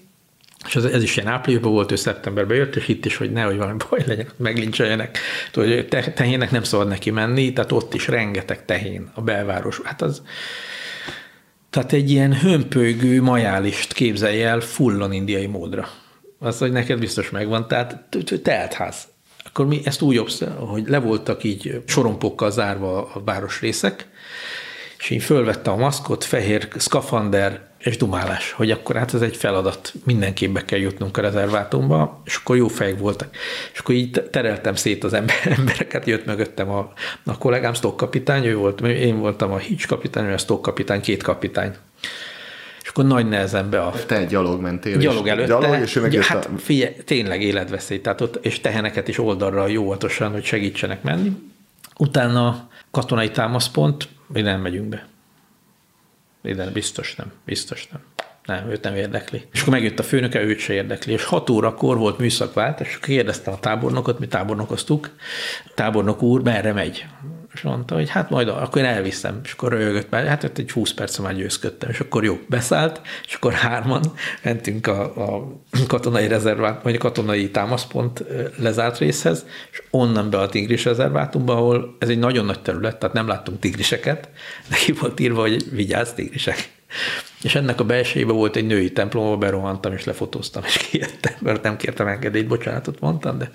és ez, ez is ilyen áprilisban volt, ő szeptemberben jött, és itt is, hogy nehogy valami baj legyen, meglincseljenek. Tudod, hogy te, tehének nem szabad neki menni, tehát ott is rengeteg tehén a belváros. Hát az, Tehát egy ilyen hömpölygő majálist képzelj el fullon indiai módra. Az, hogy neked biztos megvan, tehát teltház. Akkor mi ezt úgy hogy le voltak így sorompókkal zárva a városrészek, és én fölvettem a maszkot, fehér szkafander és dumálás, hogy akkor hát ez egy feladat, mindenképp be kell jutnunk a rezervátumba, és akkor jó fejek voltak. És akkor így tereltem szét az embereket, jött mögöttem a, a kollégám, kapitány, ő volt, én voltam a Hitch kapitány, ő a kapitány, két kapitány. És akkor nagy nehezen be a... Te gyalog mentél. Gyalog előtte. Gyalog, és ő meg hát a... figyelj, tényleg életveszély, tehát ott, és teheneket is oldalra óvatosan, hogy segítsenek menni. Utána katonai támaszpont, mi nem megyünk be. Ide biztos nem, biztos nem. Nem, őt nem érdekli. És akkor megjött a főnöke, őt se érdekli. És 6 órakor volt műszakvált, és kérdeztem a tábornokot, mi tábornokoztuk, tábornok úr, merre megy? És mondta, hogy hát majd akkor én elviszem. És akkor rögött, mert hát egy 20 perc már győzködtem. És akkor jó, beszállt, és akkor hárman mentünk a, a katonai rezervát, vagy a katonai támaszpont lezárt részhez, és onnan be a tigris rezervátumba, ahol ez egy nagyon nagy terület, tehát nem láttunk tigriseket, neki volt írva, hogy vigyázz tigrisek. És ennek a belsejében volt egy női templom, ahol berohantam, és lefotóztam, és kijöttem, mert nem kértem engedélyt, bocsánatot mondtam, de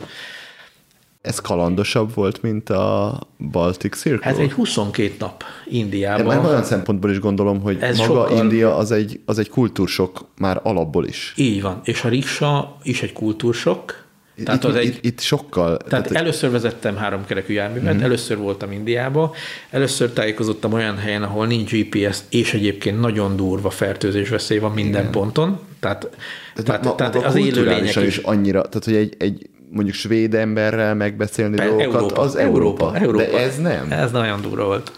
ez kalandosabb volt, mint a Baltic Circle? Ez egy 22 nap Indiában. Mert olyan szempontból is gondolom, hogy ez maga sokkal... India az egy, az egy kultúrsok már alapból is. Így van, és a riksa is egy kultúrsok, tehát itt, az egy, itt, itt sokkal... Tehát, tehát először vezettem háromkerekű járművet, mm-hmm. először voltam Indiába, először tájékozottam olyan helyen, ahol nincs GPS, és egyébként nagyon durva fertőzés veszély van minden Igen. ponton. Tehát, tehát, tehát, ma, tehát az élőlények is, is annyira, tehát hogy egy, egy mondjuk svéd emberrel megbeszélni Európa, dolgokat, az Európa, Európa, Európa. De ez nem. Ez nagyon durva volt.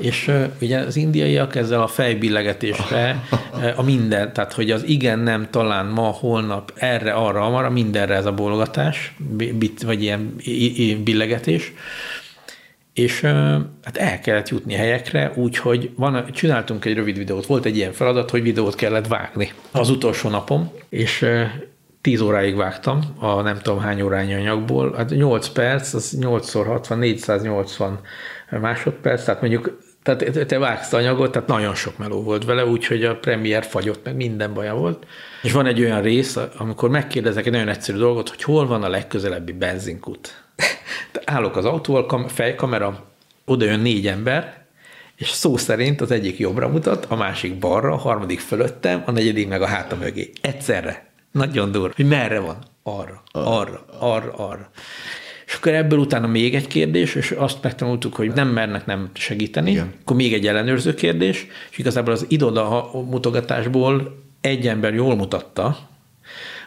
És uh, ugye az indiaiak ezzel a fejbillegetésre uh, a minden, tehát hogy az igen, nem, talán, ma, holnap, erre, arra, arra, mindenre ez a bologatás, bit, vagy ilyen billegetés, és uh, hát el kellett jutni helyekre, úgyhogy van, csináltunk egy rövid videót, volt egy ilyen feladat, hogy videót kellett vágni az utolsó napom, és 10 óráig vágtam a nem tudom hány órányi anyagból, hát 8 perc, az 8x60, 480 másodperc, tehát mondjuk tehát te vágsz anyagot, tehát nagyon sok meló volt vele, úgyhogy a premier fagyott, meg minden baja volt. És van egy olyan rész, amikor megkérdezek egy nagyon egyszerű dolgot, hogy hol van a legközelebbi benzinkút. Állok az autóval, fejkamera, oda jön négy ember, és szó szerint az egyik jobbra mutat, a másik balra, a harmadik fölöttem, a negyedik meg a háta mögé. Egyszerre. Nagyon durva. Hogy merre van? Arra, arra, arra, arra. És akkor ebből utána még egy kérdés, és azt megtanultuk, hogy nem mernek nem segíteni. Igen. Akkor még egy ellenőrző kérdés, és igazából az idoda mutogatásból egy ember jól mutatta,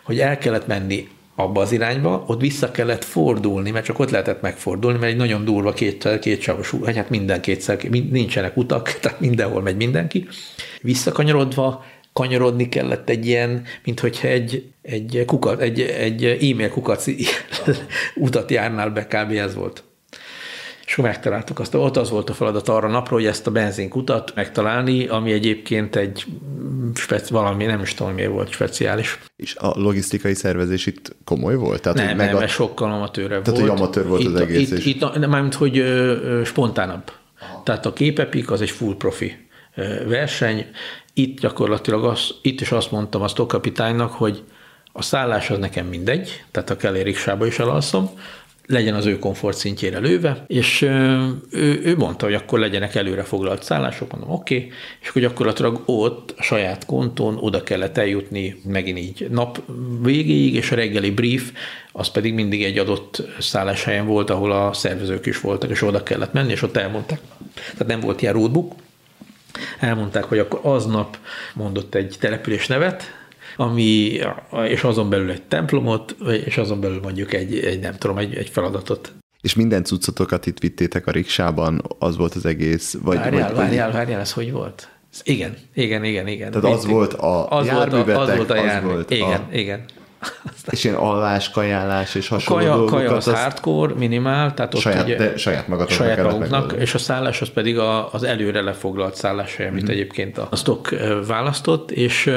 hogy el kellett menni abba az irányba, ott vissza kellett fordulni, mert csak ott lehetett megfordulni, mert egy nagyon durva két, két savos, vagy hát minden kétszer, nincsenek utak, tehát mindenhol megy mindenki. Visszakanyarodva kanyarodni kellett egy ilyen, mint hogyha egy, egy, kukat, egy, egy e-mail kukac utat járnál be, kb. ez volt. És akkor megtaláltuk azt, ott az volt a feladat arra napra, hogy ezt a benzinkutat megtalálni, ami egyébként egy speci- valami, nem is tudom, miért volt speciális. És a logisztikai szervezés itt komoly volt? Tehát, nem, meg nem, a... sokkal amatőrebb Tehát, volt. hogy amatőr volt itt, az egész. Itt, és... itt, mármint, hogy ö, ö, spontánabb. Aha. Tehát a képepik az egy full profi verseny, itt gyakorlatilag az, itt is azt mondtam a stokkapitánynak, hogy a szállás az nekem mindegy, tehát a kell riksába is elalszom, legyen az ő komfort szintjére lőve, és ő, ő mondta, hogy akkor legyenek előre foglalt szállások, mondom, oké, okay. és akkor gyakorlatilag ott a saját kontón oda kellett eljutni megint így nap végéig, és a reggeli brief, az pedig mindig egy adott szálláshelyen volt, ahol a szervezők is voltak, és oda kellett menni, és ott elmondták. Tehát nem volt ilyen roadbook, elmondták, hogy akkor aznap mondott egy település nevet, ami, és azon belül egy templomot, és azon belül mondjuk egy, egy nem tudom, egy, egy feladatot. És minden cuccotokat itt vittétek a riksában, az volt az egész? Vagy, várjál, vagy, várjál, várjál, ez hogy volt? Igen, igen, igen, igen. Tehát az volt a az volt a, az volt a jármű. Az volt igen, a... igen. Aztán és ilyen alvás, kajálás és hasonló kaja, dolgokat. Kaja az, az hardcore, minimál, tehát ott saját, ugye, de saját magatoknak saját magunknak, és a szállás az pedig a, az előre lefoglalt szállás, amit mm-hmm. egyébként a, a stock választott, és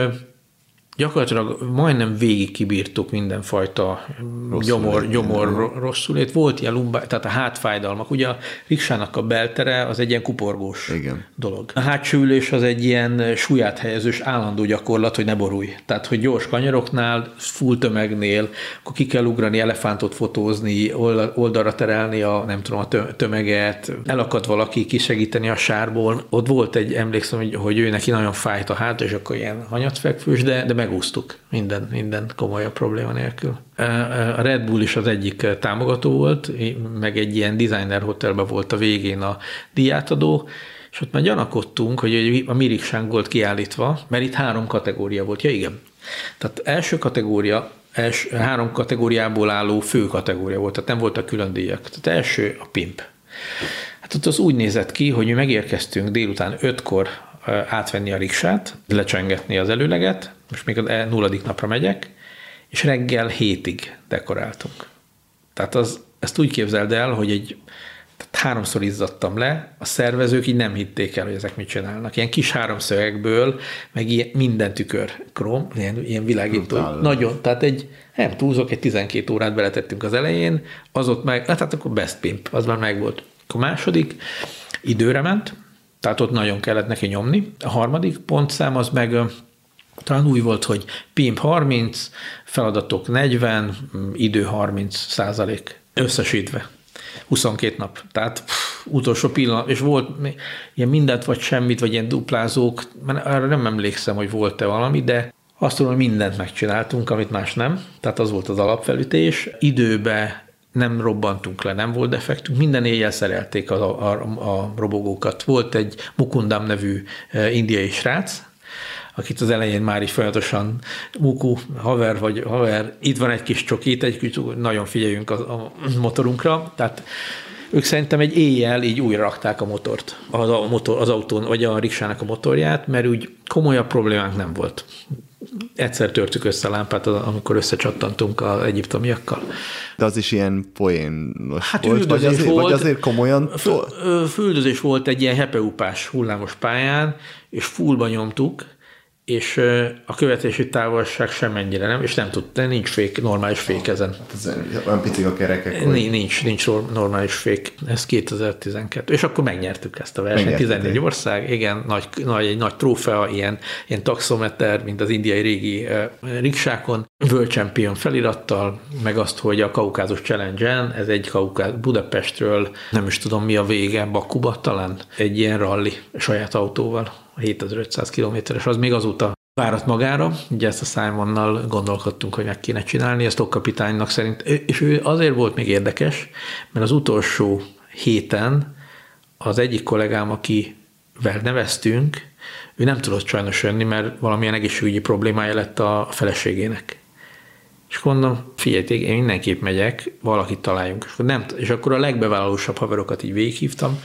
gyakorlatilag majdnem végig kibírtuk mindenfajta rosszul gyomor, lét, gyomor rosszul lét. Volt ilyen lumbá, tehát a hátfájdalmak. Ugye a riksának a beltere az egy ilyen kuporgós Igen. dolog. A hátsó ülés az egy ilyen súlyát helyezős állandó gyakorlat, hogy ne borulj. Tehát, hogy gyors kanyaroknál, full tömegnél, akkor ki kell ugrani, elefántot fotózni, oldalra terelni a, nem tudom, a tömeget, elakad valaki kisegíteni a sárból. Ott volt egy, emlékszem, hogy, hogy ő neki nagyon fájt a hát, és akkor ilyen hanyatfekvős, de, de megúsztuk minden, minden komolyabb probléma nélkül. A Red Bull is az egyik támogató volt, meg egy ilyen designer hotelben volt a végén a diátadó, és ott már gyanakodtunk, hogy a Miriksánk volt kiállítva, mert itt három kategória volt. Ja, igen. Tehát első kategória, első, három kategóriából álló fő kategória volt, tehát nem voltak külön díjak. Tehát első a pimp. Hát ott az úgy nézett ki, hogy mi megérkeztünk délután ötkor átvenni a riksát, lecsengetni az előleget, most még a nulladik napra megyek, és reggel hétig dekoráltunk. Tehát az, ezt úgy képzeld el, hogy egy tehát háromszor izzadtam le, a szervezők így nem hitték el, hogy ezek mit csinálnak. Ilyen kis háromszögekből, meg ilyen, minden tükör, krom, ilyen, ilyen világító. Nagyon, tehát egy, nem túlzok, egy 12 órát beletettünk az elején, az ott meg, hát akkor best pimp, az már megvolt. A második időre ment, tehát ott nagyon kellett neki nyomni. A harmadik pontszám az meg talán új volt, hogy PIMP 30, feladatok 40, idő 30 százalék összesítve. 22 nap. Tehát pff, utolsó pillanat, és volt ilyen mindent vagy semmit, vagy ilyen duplázók, mert arra nem emlékszem, hogy volt-e valami, de azt tudom, hogy mindent megcsináltunk, amit más nem. Tehát az volt az alapfelütés. Időbe nem robbantunk le, nem volt defektünk, minden éjjel szerelték a, a, a robogókat. Volt egy Mukundam nevű e, indiai srác, akit az elején már is folyamatosan Muku, haver vagy haver, itt van egy kis csokit, egy kis, nagyon figyeljünk a, a motorunkra, tehát ők szerintem egy éjjel így újra rakták a motort, az, a motor, az autón, vagy a riksának a motorját, mert úgy komolyabb problémánk nem volt egyszer törtük össze a lámpát, amikor összecsattantunk az egyiptomiakkal. De az is ilyen poénos hát volt, vagy azért, volt, vagy azért komolyan? Füldözés volt egy ilyen hepeupás hullámos pályán, és fullba nyomtuk, és a követési távolság sem ennyire nem, és nem tud, de nincs fék, normális fék ezen. Olyan picik a kerekek. Hogy... Nincs, nincs normális fék. Ez 2012. És akkor megnyertük ezt a versenyt. 14 ország, igen, nagy, nagy, egy nagy trófea, ilyen, ilyen taxometer, mint az indiai régi uh, riksákon, World Champion felirattal, meg azt, hogy a Kaukázus Challenge-en, ez egy Kaukáz, Budapestről, nem is tudom mi a vége, Bakuba talán, egy ilyen rally saját autóval 7500 kilométeres, az még azóta várat magára, ugye ezt a Simonnal gondolkodtunk, hogy meg kéne csinálni, ezt a kapitánynak szerint, és ő azért volt még érdekes, mert az utolsó héten az egyik kollégám, akivel neveztünk, ő nem tudott sajnos jönni, mert valamilyen egészségügyi problémája lett a feleségének. És mondom, figyelj, én mindenképp megyek, valakit találjunk. És akkor, nem, és akkor a legbevállalósabb haverokat így végighívtam,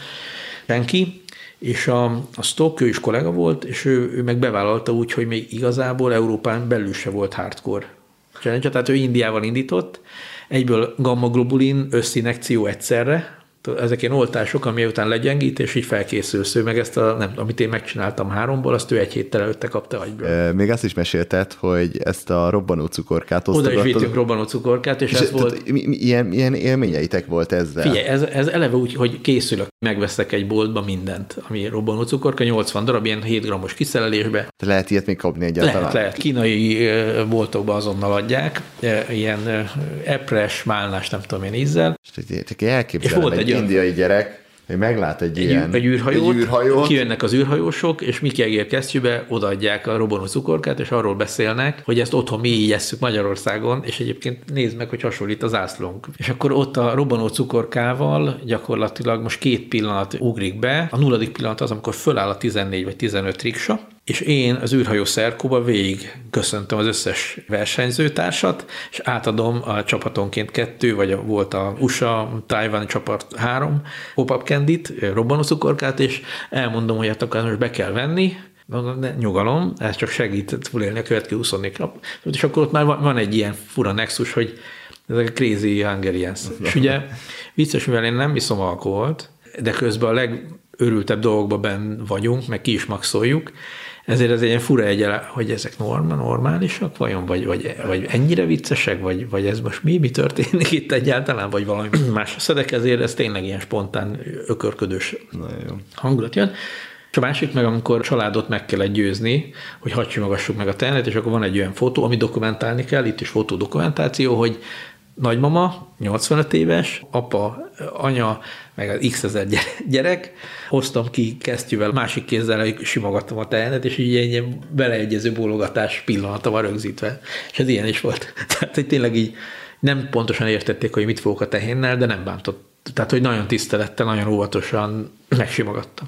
senki, és a, a Stock, ő is kollega volt, és ő, ő meg bevállalta úgy, hogy még igazából Európán belül se volt hardcore. Challenge tehát ő Indiával indított, egyből gamma-globulin összinekció egyszerre, ezek ilyen oltások, ami után legyengít, és így felkészülsz. Ő meg ezt, a, nem, amit én megcsináltam háromból, azt ő egy héttel előtte kapta agyből. E, még azt is mesélted, hogy ezt a robbanó cukorkát osztogattad. Oda is vittünk robbanó cukorkát, és, és ez volt... Milyen, ilyen élményeitek volt ezzel? Figyelj, ez, ez eleve úgy, hogy készülök, megveszek egy boltba mindent, ami robbanó cukorka, 80 darab, ilyen 7 grammos kiszerelésbe. Te lehet ilyet még kapni egyáltalán? Lehet, lehet. Kínai boltokban azonnal adják, ilyen epres, málnás, nem tudom én ízzel. És volt egy indiai gyerek, hogy meglát egy, egy ilyen egy űrhajót, egy űrhajót, kijönnek az űrhajósok, és Miki Egér kesztyűbe odaadják a robbanó cukorkát, és arról beszélnek, hogy ezt otthon mi így esszük Magyarországon, és egyébként nézd meg, hogy hasonlít az ászlónk. És akkor ott a robbanó cukorkával gyakorlatilag most két pillanat ugrik be. A nulladik pillanat az, amikor föláll a 14 vagy 15 riksa, és én az űrhajó szerkóba végig köszöntöm az összes versenyzőtársat, és átadom a csapatonként kettő, vagy volt a USA, Taiwan csapat három pop-up candy robbanócukorkát, és elmondom, hogy hát akkor most be kell venni, de nyugalom, ez csak segít túlélni a következő 24 nap. És akkor ott már van egy ilyen fura nexus, hogy ezek a crazy Hungarians. És ugye vicces, mivel én nem viszom alkoholt, de közben a legörültebb dolgokban ben vagyunk, meg ki is maxoljuk, Ezért ez egy ilyen fura egy, hogy ezek norma, normálisak vajon, vagy, vagy, vagy ennyire viccesek, vagy, vagy ez most mi, mi történik itt egyáltalán, vagy valami más. Szedek ezért ez tényleg ilyen spontán, ökörködős hangulat jön. És a másik meg, amikor családot meg kell győzni, hogy hadd simogassuk meg a tehenet, és akkor van egy olyan fotó, ami dokumentálni kell, itt is fotódokumentáció, hogy nagymama, 85 éves, apa, anya, meg az x ezer gyerek, hoztam ki kesztyűvel, másik kézzel simogattam a tehenet, és így ilyen beleegyező bólogatás pillanata van rögzítve. És ez ilyen is volt. Tehát, hogy tényleg így nem pontosan értették, hogy mit fogok a tehénnel, de nem bántott. Tehát, hogy nagyon tisztelettel, nagyon óvatosan megsimogattam.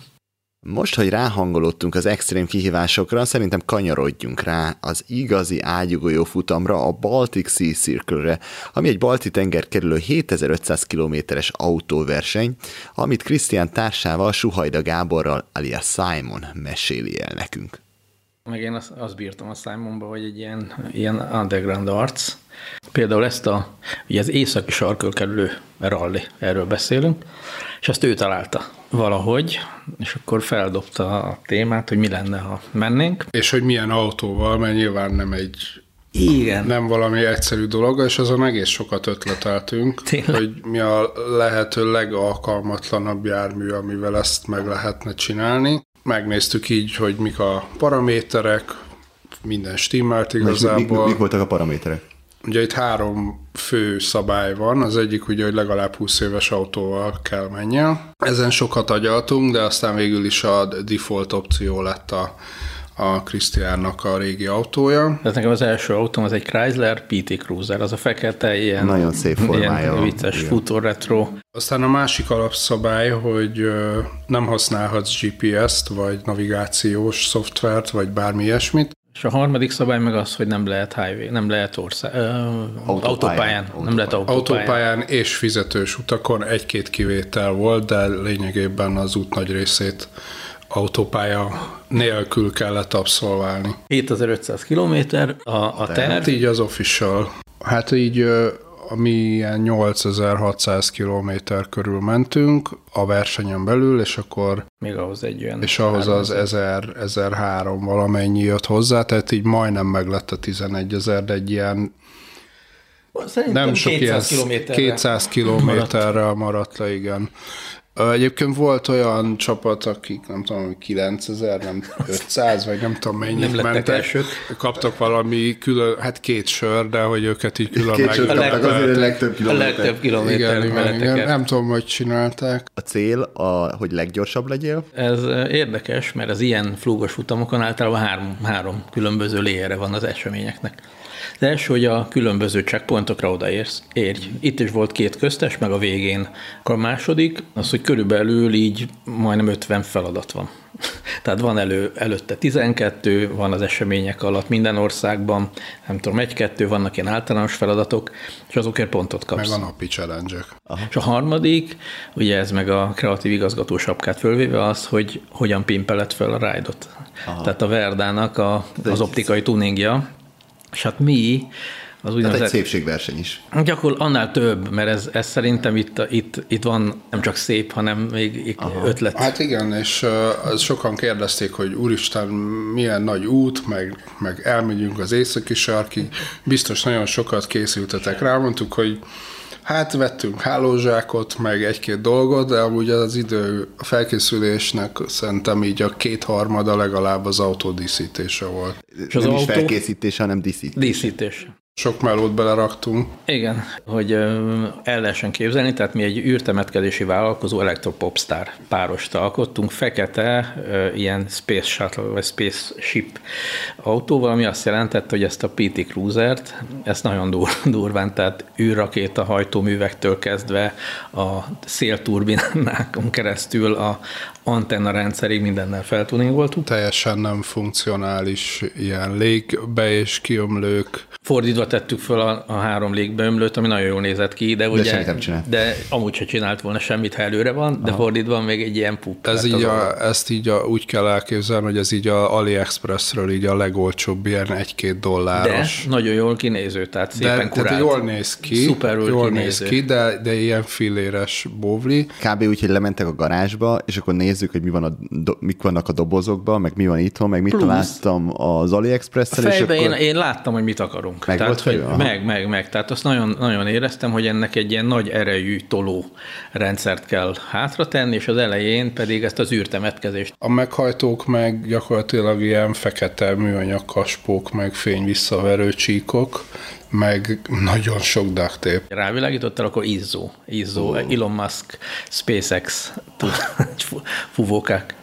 Most, hogy ráhangolódtunk az extrém kihívásokra, szerintem kanyarodjunk rá az igazi ágyugójó futamra, a Baltic Sea Circle-re, ami egy balti tenger kerülő 7500 kilométeres autóverseny, amit Krisztián társával, Suhajda Gáborral, alias Simon meséli el nekünk. Meg én azt, azt bírtam a Simonba, hogy egy ilyen, ilyen underground arc. Például ezt a, ugye az északi sarkör kerülő rally, erről beszélünk, és ezt ő találta valahogy, és akkor feldobta a témát, hogy mi lenne, ha mennénk. És hogy milyen autóval, mert nyilván nem egy igen. Nem valami egyszerű dolog, és azon egész sokat ötleteltünk, Tényleg? hogy mi a lehető legalkalmatlanabb jármű, amivel ezt meg lehetne csinálni. Megnéztük így, hogy mik a paraméterek, minden stimmelt igazából. Mik, mik, mik voltak a paraméterek? Ugye itt három fő szabály van. Az egyik ugye, hogy legalább 20 éves autóval kell menjen. Ezen sokat agyaltunk, de aztán végül is a default opció lett a, a Krisztiánnak a régi autója. Ez nekem az első autóm, az egy Chrysler PT Cruiser, az a fekete, ilyen, Nagyon szép formája. Ilyen vicces futó retro. Aztán a másik alapszabály, hogy nem használhatsz GPS-t, vagy navigációs szoftvert, vagy bármi ilyesmit, és a harmadik szabály meg az, hogy nem lehet highway, nem lehet ország, uh, autópályán, autópályán, nem lehet autópályán. Autópályán és fizetős utakon egy-két kivétel volt, de lényegében az út nagy részét autópálya nélkül kellett abszolválni. 7500 kilométer a, a terv. Hát így az official. Hát így ami ilyen 8600 kilométer körül mentünk a versenyen belül, és akkor... Még ahhoz egy olyan... És ahhoz az 1000, 1003 valamennyi jött hozzá, tehát így majdnem meg lett a 11 ezer, de egy ilyen Szerintem nem sok 200 ilyen kilométerre 200 kilométerre maradt. maradt le, igen. Egyébként volt olyan csapat, akik nem tudom, 9000, nem 500, vagy nem tudom mennyit nem mentek. Elsők. Kaptak valami külön, hát két sör, de hogy őket így külön két meg... A legtöbb, a legtöbb kilométer. A legtöbb kilométer. Igen, igen, igen, nem tudom, hogy csinálták. A cél, a, hogy leggyorsabb legyél? Ez érdekes, mert az ilyen flúgos futamokon általában három, három különböző léjere van az eseményeknek. Első, hogy a különböző checkpointokra odaérsz, érj. Itt is volt két köztes, meg a végén. A második, az, hogy körülbelül így majdnem 50 feladat van. Tehát van elő, előtte 12, van az események alatt minden országban, nem tudom, egy-kettő, vannak ilyen általános feladatok, és azokért pontot kapsz. Meg a napi challenge És a harmadik, ugye ez meg a kreatív igazgató sapkát fölvéve az, hogy hogyan pimpelett fel a ride-ot. Tehát a Verdának a, az optikai tuningja, és hát mi az úgynevezett... Tehát egy szépségverseny is. Gyakor annál több, mert ez, ez szerintem itt, itt, itt van nem csak szép, hanem még Aha. ötlet. Hát igen, és uh, sokan kérdezték, hogy úristen, milyen nagy út, meg, meg elmegyünk az északi sarkig. Biztos nagyon sokat készültetek rá, mondtuk, hogy Hát vettünk hálózsákot, meg egy-két dolgot, de amúgy az idő a felkészülésnek szerintem így a kétharmada legalább az autó díszítése volt. És az nem autó... is felkészítése, hanem díszítés. Díszítés. Sok melót beleraktunk. Igen, hogy el lehessen képzelni, tehát mi egy űrtemetkezési vállalkozó elektropopstar párost alkottunk, fekete ilyen Space Shuttle vagy Space Ship autóval, ami azt jelentett, hogy ezt a PT Cruiser-t, ezt nagyon dur, durván, tehát űrrakéta hajtóművektől kezdve a szélturbinákon keresztül a antenna rendszerig mindennel feltuningoltuk. Teljesen nem funkcionális ilyen légbe és kiömlők fordítva tettük föl a, a három légbeömlőt, ami nagyon jól nézett ki, de, ugye, nem csinált. de amúgy se csinált volna semmit, ha előre van, de Aha. fordítva még egy ilyen pup. Ez így a, ezt így a, úgy kell elképzelni, hogy ez így a AliExpressről így a legolcsóbb ilyen egy-két dolláros. De nagyon jól kinéző, tehát szépen de, kurált. Tehát jól néz ki, Szuperül jól kinéző. néz ki, de, de ilyen filéres bóvli. Kb. úgy, hogy lementek a garázsba, és akkor néz nézzük, hogy mi van a, do, mik vannak a dobozokban, meg mi van itthon, meg mit Plusz. találtam az AliExpress-en, és Fejben akkor... én, én láttam, hogy mit akarunk. Meg Tehát, volt hogy meg, meg, meg. Tehát azt nagyon, nagyon éreztem, hogy ennek egy ilyen nagy erejű toló rendszert kell hátratenni, és az elején pedig ezt az űrtemetkezést. A meghajtók meg gyakorlatilag ilyen fekete műanyag kaspók, meg fény visszaverő csíkok, meg nagyon sok duct tape. Rávilágítottál, akkor izzó. Izzó, oh. Elon Musk, SpaceX fu- fuvókák.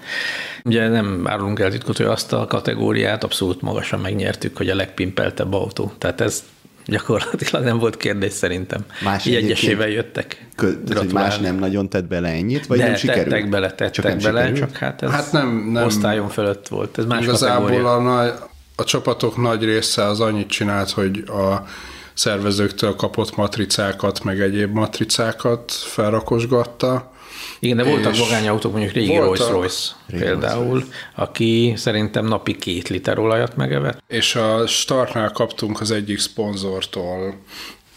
Ugye nem árulunk el titkot, hogy azt a kategóriát abszolút magasan megnyertük, hogy a legpimpeltebb autó. Tehát ez gyakorlatilag nem volt kérdés szerintem. Más Így egyesével jöttek. Kö, tehát, más nem nagyon tett bele ennyit, vagy De nem sikerült? tettek bele, tettek csak nem bele, sikerült? csak hát ez Hát nem- nem. osztályon fölött volt. Ez más Igazából kategória. a, nagy, a csapatok nagy része az annyit csinált, hogy a szervezőktől kapott matricákat, meg egyéb matricákat felrakosgatta. Igen, de voltak vagányautók, mondjuk régi voltak. Rolls-Royce például, aki szerintem napi két liter olajat megevett. És a Startnál kaptunk az egyik szponzortól,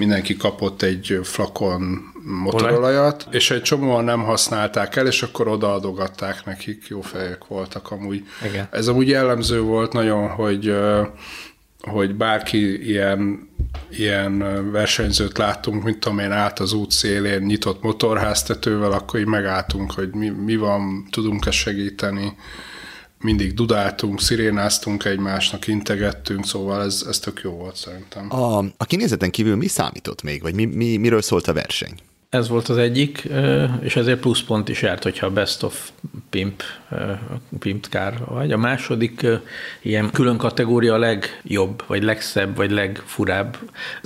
mindenki kapott egy flakon motorolajat, és egy csomóan nem használták el, és akkor odaadogatták nekik, jó fejek voltak amúgy. Igen. Ez amúgy jellemző volt nagyon, hogy hogy bárki ilyen, ilyen versenyzőt láttunk, mint tudom én, állt az út szélén nyitott motorháztetővel, akkor így megálltunk, hogy mi, mi van, tudunk-e segíteni mindig dudáltunk, szirénáztunk egymásnak, integettünk, szóval ez, ez tök jó volt szerintem. A, a kinézeten kívül mi számított még, vagy mi, mi, miről szólt a verseny? Ez volt az egyik, és ezért pluszpont is járt, hogyha Best of Pimp, Pimp Car vagy. A második ilyen külön kategória a legjobb, vagy legszebb, vagy legfurább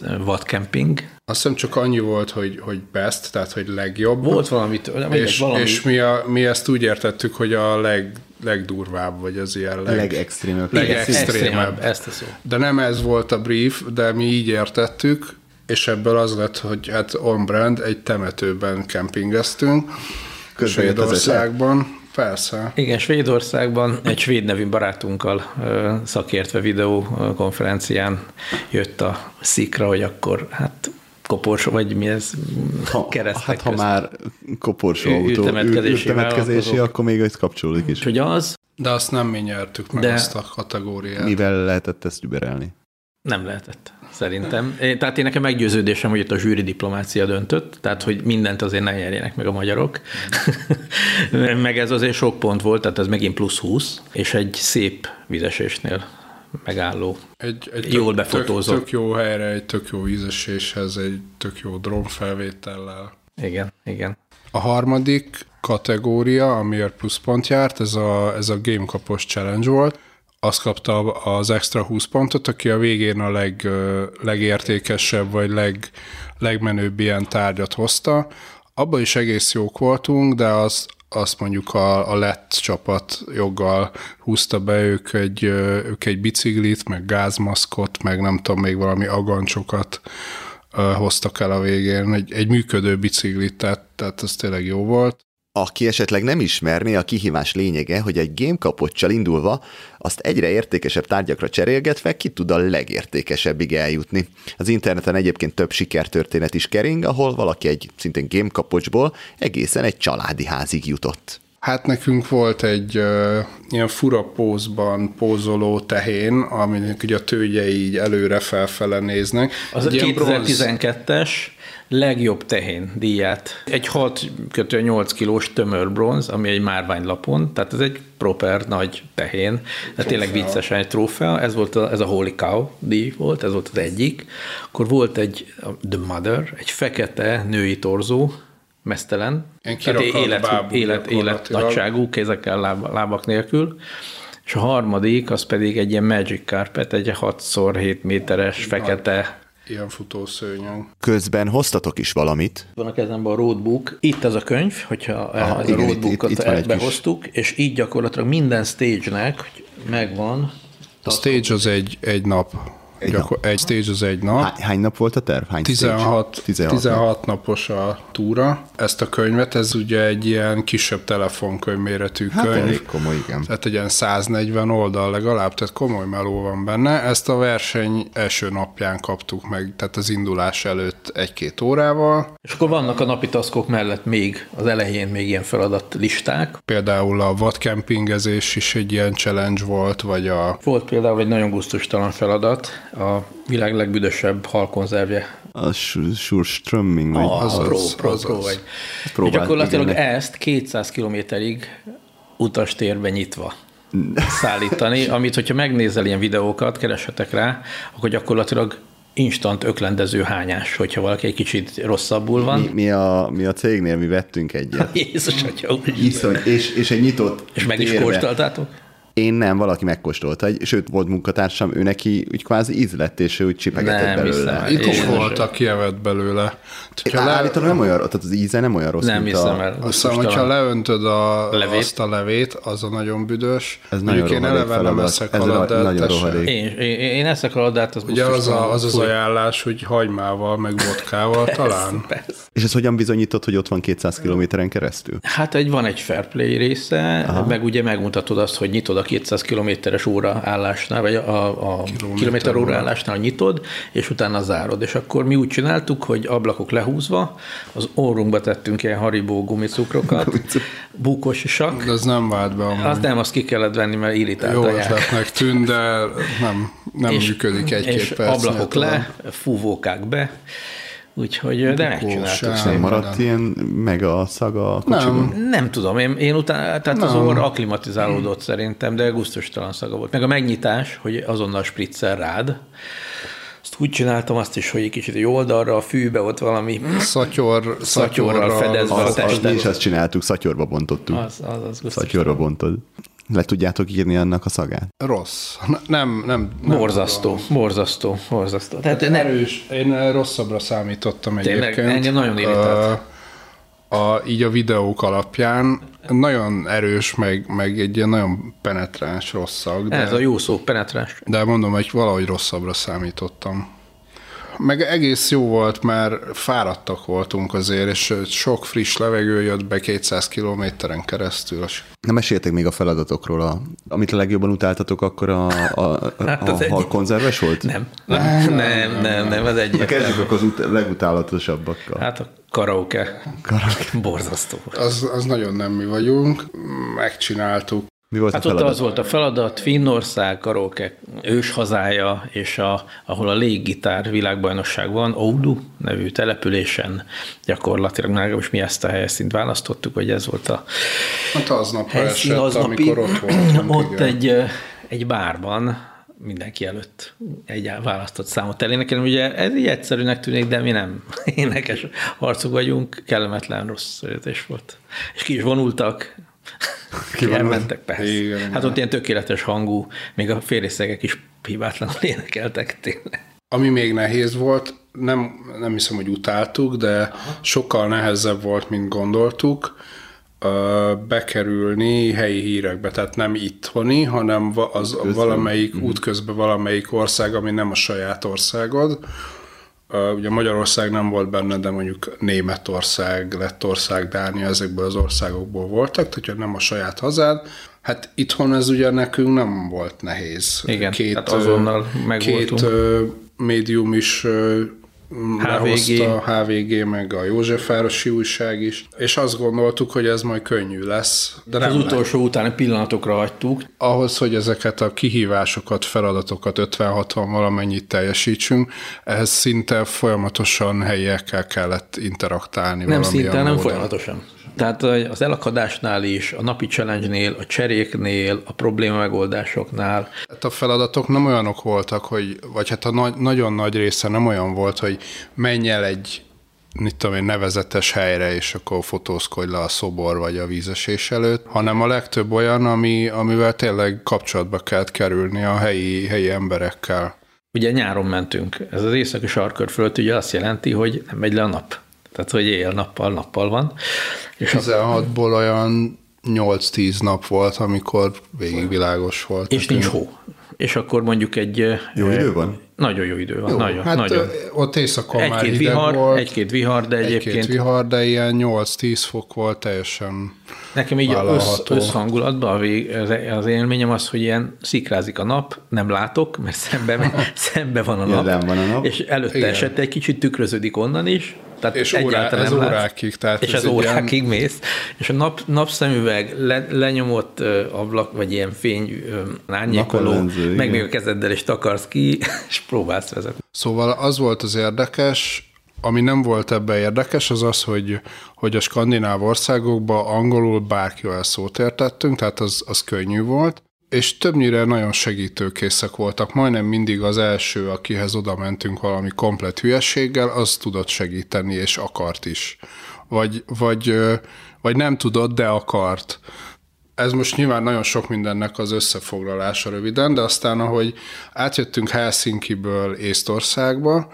ö, vadcamping. Azt hiszem csak annyi volt, hogy, hogy best, tehát hogy legjobb. Volt valamit, mindegy, és, valami, és mi, a, mi ezt úgy értettük, hogy a leg, legdurvább, vagy az ilyen leg, Legextrémebb. legextrémebb. extrémebb, ezt a szó. De nem ez volt a brief, de mi így értettük, és ebből az lett, hogy hát on-brand egy temetőben kempingeztünk, Svédországban. Persze. Igen, Svédországban egy svéd nevű barátunkkal szakértve videókonferencián jött a szikra, hogy akkor hát koporsó, vagy mi ez, Ha, keresztek hát ha már koporsó autó, vállalkozók. akkor még ez kapcsolódik is. Úgyhogy az De azt nem mi nyertük meg, de... azt a kategóriát. Mivel lehetett ezt überelni? nem lehetett, szerintem. Én- Tehát én nekem meggyőződésem, hogy itt a zsűri diplomácia döntött, tehát hogy mindent azért ne nyerjenek meg a magyarok. meg ez azért sok pont volt, tehát ez megint plusz 20, és egy szép vizesésnél megálló. Egy, egy Jól befotózott. Tök, tök jó helyre, egy tök jó vízeséshez, egy tök jó drónfelvétellel. Igen, igen. A harmadik kategória, amiért pluszpont járt, ez a, ez a Game Kapos Challenge volt. Azt kapta az extra 20 pontot, aki a végén a leg, legértékesebb, vagy leg, legmenőbb ilyen tárgyat hozta. Abban is egész jók voltunk, de az, azt mondjuk a, a lett csapat joggal húzta be ők egy, ők egy biciklit, meg gázmaszkot, meg nem tudom, még valami agancsokat hoztak el a végén. Egy, egy működő biciklit, tehát, tehát ez tényleg jó volt. Aki esetleg nem ismerné, a kihívás lényege, hogy egy game kapocsal indulva, azt egyre értékesebb tárgyakra cserélgetve ki tud a legértékesebbig eljutni. Az interneten egyébként több sikertörténet is kering, ahol valaki egy szintén game kapocsból egészen egy családi házig jutott. Hát nekünk volt egy uh, ilyen fura pózban pózoló tehén, aminek ugye a tőgyei így előre felfele néznek. Az a Egy bronz- 2012-es legjobb tehén díját. Egy 6 kötő 8 kilós tömör bronz, ami egy márványlapon, tehát ez egy proper nagy tehén, de tényleg viccesen egy trófea, ez volt a, ez a Holy Cow díj volt, ez volt az egyik. Akkor volt egy The Mother, egy fekete női torzó, mesztelen, tehát élet, bábú élet, élet nagyságú, kézekkel, láb, lábak nélkül, és a harmadik, az pedig egy ilyen Magic Carpet, egy 6x7 méteres fekete Ilyen futószőnyeg. Közben hoztatok is valamit, van a kezemben a roadbook. Itt az a könyv, hogyha Aha, ez igen, a itt- roadbookot itt- itt van egy kis- behoztuk, és így gyakorlatilag minden stage-nek megvan A stage az egy, egy nap. Egy Gyakor- egy stage az egy nap. Hány, hány nap volt a terv? Hány 16, stage? 16, 16, 16 napos a túra. Ezt a könyvet, ez ugye egy ilyen kisebb telefonkönyv méretű Hát könyv. elég komoly, igen. Tehát egy ilyen 140 oldal legalább, tehát komoly meló van benne. Ezt a verseny első napján kaptuk meg, tehát az indulás előtt egy-két órával. És akkor vannak a napi taszkok mellett még az elején még ilyen feladatlisták. Például a vadkempingezés is egy ilyen challenge volt, vagy a Volt például egy nagyon gusztustalan feladat, a világ legbüdösebb halkonzervje. A Surströmming, vagy Ah, azaz, pro, pro, azaz. pro, vagy. Próbált, gyakorlatilag igen. ezt 200 kilométerig utastérben nyitva szállítani, amit hogyha megnézel ilyen videókat, kereshetek rá, akkor gyakorlatilag instant öklendező hányás, hogyha valaki egy kicsit rosszabbul van. Mi, mi, a, mi a cégnél mi vettünk egyet. Jézus, atya, úristen. Iszony, és, és egy nyitott És meg is térbe. kóstoltátok? Én nem, valaki megkóstolta, egy- sőt, volt munkatársam, ő neki úgy kvázi íz lett, és ő úgy csipegetett Nem belőle. hiszem. Itt is volt, aki evett belőle. Ha le, Állítólag nem olyan, tehát az íze nem olyan rossz, Nem mint hiszem a... el. aztán, hogyha leöntöd a, Levét. azt a levét, az a nagyon büdös. Ez Mondjuk nagyon én eleve nem eszek Ez halat, a- de nagyon rohadék. Én, én, én eszek alatt, az Ugye az, a, az az ajánlás, hogy hagymával, meg vodkával talán. Persze. És ez hogyan bizonyított, hogy ott van 200 kilométeren keresztül? Hát egy, van egy fair play része, Aha. meg ugye megmutatod azt, hogy nyitod a 200 kilométeres óra állásnál, vagy a, a kilométer óra állásnál nyitod, és utána zárod. És akkor mi úgy csináltuk, hogy ablakok lehúzva, az orrunkba tettünk ilyen haribó gumicukrokat, búkos isak, De ez nem vált be amúgy. azt nem, azt ki kellett venni, mert irritált Jó ötletnek tűnt, de nem, nem és, működik egy-két és perc. ablakok le, fúvókák be, úgyhogy de megcsináltuk. Nem maradt ilyen mega szaga a kocsiban? Nem, Nem tudom, én, én utána, tehát az Nem. orr akklimatizálódott szerintem, de gusztustalan szaga volt. Meg a megnyitás, hogy azonnal spritzer rád, azt úgy csináltam azt is, hogy egy kicsit jó oldalra, a fűbe ott valami szatyor, Szatyorral fedezve a Az, az, testet. mi is azt csináltuk, szatyorba bontottuk. Az, az, az. Szatyorba bontod. Le tudjátok írni annak a szagát? Rossz. Ne- Nem, nem. nem Borzasztó, borzasztó, borzasztó. Tehát ne, Erős. Én rosszabbra számítottam Tényleg? egyébként. Engem nagyon irritált. Ö, A, így a videók alapján nagyon erős, meg, meg egy ilyen nagyon penetráns rossz szag, de, ez a jó szó, penetrás. de mondom, hogy valahogy rosszabbra számítottam. Meg egész jó volt, mert fáradtak voltunk azért, és sok friss levegő jött be 200 kilométeren keresztül. Nem meséltek még a feladatokról, a, amit a legjobban utáltatok, akkor a, a, a, Hát az a egyik. halkonzerves volt? Nem, nem, nem, nem, nem, Na, egyértelmű. Kezdjük akkor az ut- legutálatosabbak. Hát a karaoke. Borzasztó. az, az nagyon nem mi vagyunk, megcsináltuk. Mi volt Hát a ott az volt a feladat, Finnország, karaoke ős hazája, és a, ahol a léggitár világbajnosság van, Oudu nevű településen gyakorlatilag legalábbis mi ezt a helyszínt választottuk, hogy ez volt a Hát aznap helyszín esett, aznapi. amikor ott voltunk. ott igen. egy, egy bárban mindenki előtt egy választott számot elénekelni. Ugye ez így egyszerűnek tűnik, de mi nem énekes arcok vagyunk, kellemetlen rossz születés volt. És ki is vonultak, elmentek, persze. Igen, hát ott ilyen tökéletes hangú, még a férészegek is hibátlanul énekeltek tényleg. Ami még nehéz volt, nem, nem hiszem, hogy utáltuk, de sokkal nehezebb volt, mint gondoltuk, bekerülni helyi hírekbe, tehát nem itthoni, hanem az valamelyik útközben valamelyik ország, ami nem a saját országod. Ugye Magyarország nem volt benne, de mondjuk Németország, Lettország, Dánia, ezekből az országokból voltak, tehát nem a saját hazád. Hát itthon ez ugye nekünk nem volt nehéz. Igen, két, hát azonnal megvoltunk. Két médium is HVG. a HVG, meg a Józsefvárosi újság is, és azt gondoltuk, hogy ez majd könnyű lesz. De nem az lett. utolsó utáni pillanatokra hagytuk, Ahhoz, hogy ezeket a kihívásokat, feladatokat 50-60 valamennyit teljesítsünk, ehhez szinte folyamatosan helyiekkel kellett interaktálni. Nem szinte, nem módon. folyamatosan. Tehát az elakadásnál is, a napi challenge-nél, a cseréknél, a probléma megoldásoknál. Hát a feladatok nem olyanok voltak, hogy, vagy hát a nagy, nagyon nagy része nem olyan volt, hogy menj el egy mit tudom én, nevezetes helyre, és akkor fotózkodj le a szobor vagy a vízesés előtt, hanem a legtöbb olyan, ami, amivel tényleg kapcsolatba kellett kerülni a helyi, helyi emberekkel. Ugye nyáron mentünk, ez az északi sarkör fölött ugye azt jelenti, hogy nem megy le a nap. Tehát, hogy éjjel-nappal, nappal van. És a 16-ból olyan 8-10 nap volt, amikor végig világos volt. És nincs hó. és akkor mondjuk egy... Jó idő van? Nagyon jó idő van, Jó, nagyon. hát nagyon. ott éjszakon már Egy-két hideg vihar, volt. egy-két vihar, de egyébként Egy-két vihar, de ilyen 8-10 fok volt teljesen Nekem így össz, összhangulatban a vég, az, az élményem az, hogy ilyen szikrázik a nap, nem látok, mert szembe, szembe van a nap, van a nap. és előtte Igen. esett egy kicsit tükröződik onnan is, tehát És órá- ez nem látsz. órákig, tehát és ez ez egy ilyen- órákig mész, és a nap, napszemüveg le, lenyomott ö, ablak, vagy ilyen fény árnyékoló, meg még a kezeddel is takarsz ki, és próbálsz vezetni. Szóval az volt az érdekes, ami nem volt ebben érdekes, az az, hogy, hogy a skandináv országokban angolul bárkivel szót értettünk, tehát az, az könnyű volt, és többnyire nagyon segítőkészek voltak. Majdnem mindig az első, akihez oda mentünk valami komplet hülyességgel, az tudott segíteni, és akart is. Vagy, vagy, vagy nem tudott, de akart. Ez most nyilván nagyon sok mindennek az összefoglalása röviden, de aztán, ahogy átjöttünk Helsinki-ből Észtországba,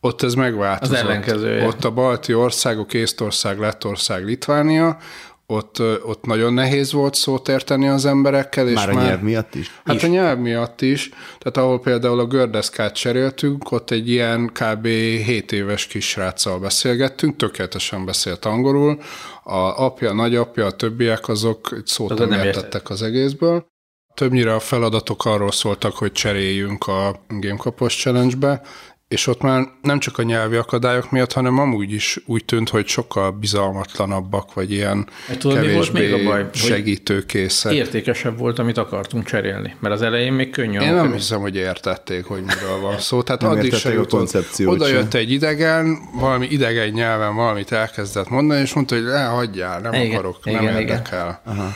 ott ez megváltozott. Az ellenkezője. Ott a balti országok, Észtország, Lettország, Litvánia, ott, ott nagyon nehéz volt szót érteni az emberekkel. És Már a nyelv miatt is? Hát a nyelv miatt is. Tehát ahol például a gördeszkát cseréltünk, ott egy ilyen kb. 7 éves kisráccal beszélgettünk, tökéletesen beszélt angolul. A apja, nagyapja, a többiek azok szót nem nem értettek az egészből. Többnyire a feladatok arról szóltak, hogy cseréljünk a Gamekapos Challenge-be, és ott már nem csak a nyelvi akadályok miatt, hanem amúgy is úgy tűnt, hogy sokkal bizalmatlanabbak, vagy ilyen Hát tudod, mi volt kevésbé még a baj? Segítőkészek. Értékesebb volt, amit akartunk cserélni, mert az elején még könnyű. Én nem hiszem, hogy értették, hogy miről van szó. Tehát Nem addig se a jutott. koncepciót Oda sem. jött egy idegen, valami idegen nyelven valamit elkezdett mondani, és mondta, hogy ne, hagyjál, nem Igen, akarok, igen, nem igen. érdekel. Aha.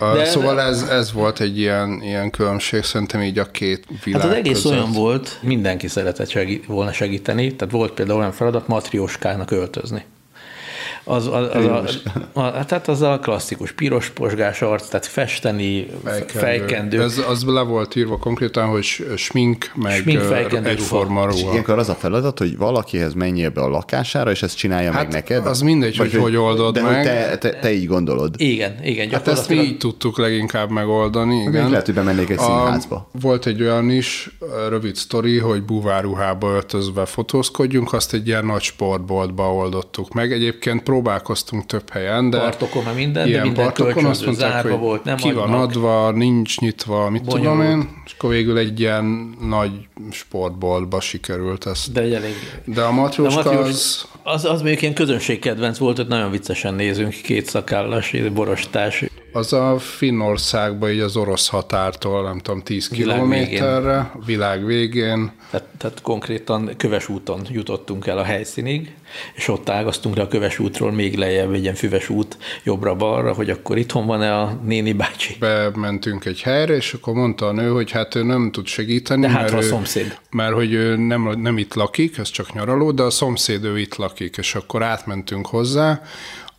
De- szóval ez, ez volt egy ilyen, ilyen különbség, szerintem így a két világ Hát az egész között. olyan volt, mindenki szeretett segít, volna segíteni, tehát volt például olyan feladat matrióskának öltözni. Az, az, az, a, a, tehát az a klasszikus piros posgás arc, tehát festeni, fejkendő. fejkendő. Ez, az le volt írva konkrétan, hogy smink, meg Smink, fejkendő egyforma És ruha. ilyenkor az a feladat, hogy valakihez menjél be a lakására, és ezt csinálja Hát meg neked? az mindegy, hogy hogy oldod de meg. Hogy te, te, te így gondolod. Igen, igen, Hát ezt mi így tudtuk leginkább megoldani. Igen. lehet, hogy bemennék egy színházba. volt egy olyan is, rövid sztori, hogy búváruhába öltözve fotózkodjunk, azt egy ilyen nagy sportboltba oldottuk meg. Egyébként próbálkoztunk több helyen, de Partokon, meg minden, de ilyen minden partokon azt mondták, zárva hogy volt, nem ki van adva, nincs nyitva, mit tudom Bonyolult. én, és akkor végül egy ilyen nagy sportboltba sikerült ezt. De egy elég... De a matrioska De a matriós- az... Az, az mondjuk ilyen közönségkedvenc volt, hogy nagyon viccesen nézünk, két szakállas, borostás. Az a Finnországban, így az orosz határtól, nem tudom, 10 Világ végén. kilométerre, a világ végén. Tehát, tehát konkrétan köves úton jutottunk el a helyszínig, és ott ágaztunk le a köves útról még lejjebb egy ilyen füves út jobbra-balra, hogy akkor itthon van-e a néni bácsi. bementünk egy helyre, és akkor mondta a nő, hogy hát ő nem tud segíteni, De hát, mert, ha a szomszéd. mert hogy ő nem, nem itt lakik, ez csak nyaraló, de a szomszéd ő itt lakik, és akkor átmentünk hozzá.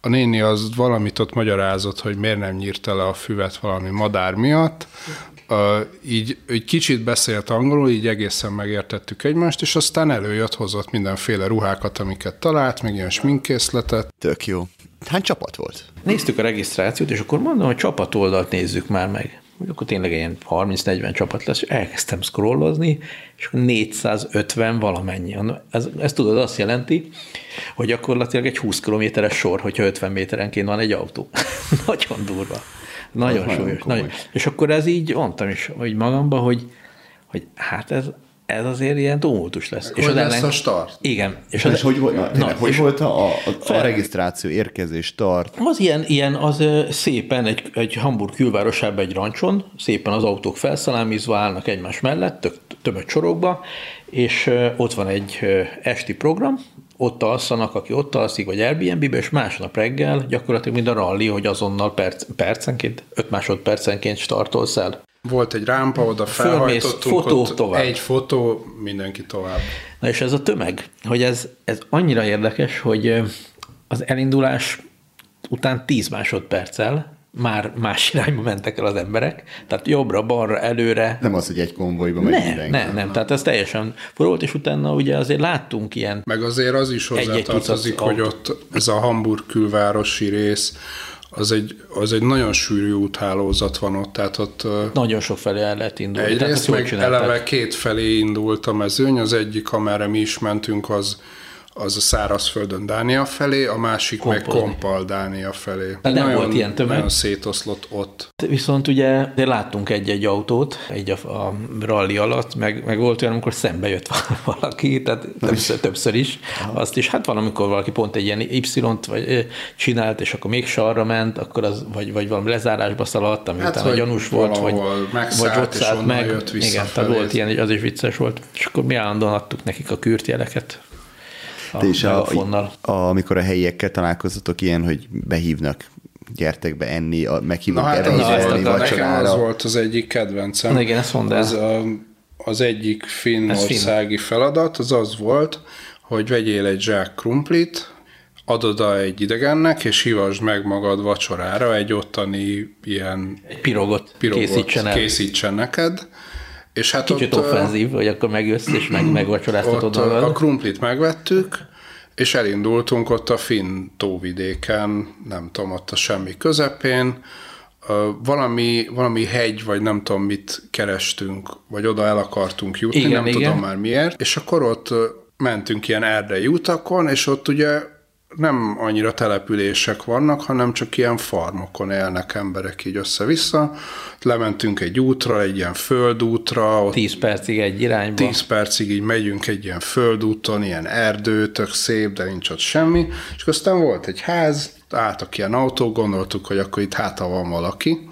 A néni az valamit ott magyarázott, hogy miért nem nyírta le a füvet valami madár miatt. Uh, így egy kicsit beszélt angolul, így egészen megértettük egymást, és aztán előjött, hozott mindenféle ruhákat, amiket talált, meg ilyen sminkkészletet. Tök jó. Hány csapat volt? Néztük a regisztrációt, és akkor mondom, hogy csapatoldalt nézzük már meg. Hogy akkor tényleg ilyen 30-40 csapat lesz, és elkezdtem scrollozni, és akkor 450 valamennyi. Ez, ez tudod, azt jelenti, hogy gyakorlatilag egy 20 kilométeres sor, hogyha 50 méterenként van egy autó. nagyon durva. Nagyon nagyon súlyos. Nagyon. És akkor ez így mondtam is, hogy magamba, hogy, hogy hát ez, ez azért ilyen tumultus lesz. Hogy lesz a start? Igen. És, És hogy, volt, na, tényleg, hogy és- volt a, a, a regisztráció, érkezés, start? az ilyen, ilyen az szépen egy, egy Hamburg külvárosában egy rancson, szépen az autók felszalámizva állnak egymás mellett, tök, többet sorokba, és ott van egy esti program, ott alszanak, aki ott alszik, vagy Airbnb-be, és másnap reggel gyakorlatilag mind a rally, hogy azonnal perc, percenként, 5 másodpercenként startolsz el. Volt egy rámpa, oda felhajtottunk, fotó, ott tovább. egy fotó, mindenki tovább. Na és ez a tömeg, hogy ez, ez annyira érdekes, hogy az elindulás után 10 másodperccel már más irányba mentek el az emberek, tehát jobbra, balra, előre. Nem az, hogy egy konvojba megy Nem, mindenki. nem, nem, tehát ez teljesen volt, és utána ugye azért láttunk ilyen, Meg azért az is hozzátartozik, hogy ott ez a Hamburg külvárosi rész, az egy, az egy nagyon sűrű úthálózat van ott, tehát ott Nagyon sok felé el lehet indulni. Egyrészt meg eleve két felé indult a mezőny, az egyik, amerre mi is mentünk, az, az a szárazföldön Dánia felé, a másik meg Kompozni. Kompal Dánia felé. nem nagyon, volt ilyen tömeg? Nagyon szétoszlott ott. Viszont ugye de láttunk egy-egy autót, egy a, a rally alatt, meg, meg volt olyan, amikor szembe jött valaki, tehát többször, többször is. Azt is, hát valamikor valaki pont egy ilyen Y-t vagy, csinált, és akkor még sarra ment, akkor az, vagy, vagy valami lezárásba szaladt, ami Hát, utána vagy gyanús volt, vagy, vagy ott szállt meg. jött Igen, tehát volt ilyen, az is vicces volt. És akkor mi állandóan adtuk nekik a kürtjeleket. A Te is a, megafonnal. a, amikor a helyiekkel találkoztatok ilyen, hogy behívnak, gyertek be enni, a, Na meghívnak hát erre volt, enni nekem az vacsorára. volt az egyik kedvencem. Na igen, ezt mondd el. Az, a, az egyik finnországi feladat, az az volt, hogy vegyél egy zsák krumplit, adod egy idegennek, és hívasd meg magad vacsorára egy ottani ilyen Egy pirogot, pirogot készítsen el. készítsen neked. És hát Kicsit ott, offenzív, hogy akkor megjössz és meg, megvacsoráztatod magad. a krumplit megvettük, és elindultunk ott a finn tóvidéken, nem tudom, ott a semmi közepén, valami, valami hegy, vagy nem tudom mit kerestünk, vagy oda el akartunk jutni, Igen, nem igen. tudom már miért, és akkor ott mentünk ilyen erdei utakon, és ott ugye nem annyira települések vannak, hanem csak ilyen farmokon élnek emberek így össze-vissza. Lementünk egy útra, egy ilyen földútra, ott 10 percig egy irányba. 10 percig így megyünk egy ilyen földúton, ilyen erdő, tök szép, de nincs ott semmi, és aztán volt egy ház, álltak ilyen autók, gondoltuk, hogy akkor itt háta van valaki,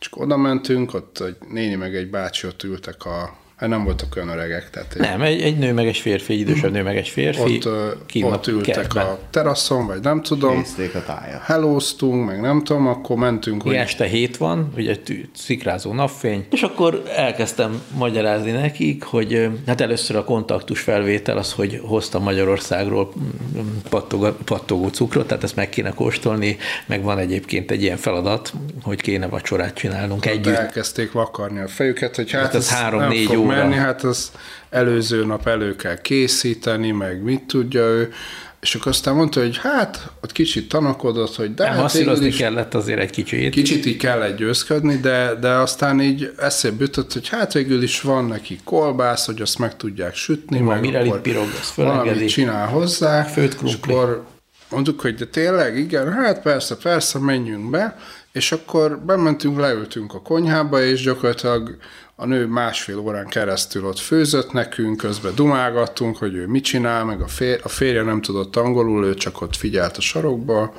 és oda mentünk, ott egy néni meg egy bácsi ott ültek a, hát nem voltak olyan öregek, tehát egy, Nem, egy, egy nő meg egy férfi, egy idősebb nő meg egy férfi. ott, kint ott ültek kertben. a teraszon, vagy nem tudom, Készték a tájat. hellóztunk, meg nem tudom, akkor mentünk, Hogy este hét van, ugye szikrázó napfény, és akkor elkezdtem magyarázni nekik, hogy hát először a kontaktus felvétel az, hogy hoztam Magyarországról mm, pattogó, pattogó cukrot, tehát ezt meg kéne kóstolni, meg van egyébként egy ilyen feladat, hogy kéne vacsorát csinálnunk de együtt. elkezdték vakarni a fejüket, hogy hát, Hát ez ez három-négy óra. Menni, hát az előző nap elő kell készíteni, meg mit tudja ő, és akkor aztán mondta, hogy hát, ott kicsit tanakodott, hogy de hát masszírozni is kellett azért egy kicsit. kicsit így kellett győzködni, de, de aztán így eszébe jutott, hogy hát végül is van neki kolbász, hogy azt meg tudják sütni, Van meg mirelit akkor pirog, valamit csinál hozzá, Főtt és krumpli. akkor mondtuk, hogy de tényleg, igen, hát persze, persze, menjünk be, és akkor bementünk, leültünk a konyhába, és gyakorlatilag a nő másfél órán keresztül ott főzött nekünk, közben dumálgattunk, hogy ő mit csinál, meg a, fér, a férje nem tudott angolul, ő csak ott figyelt a sarokba,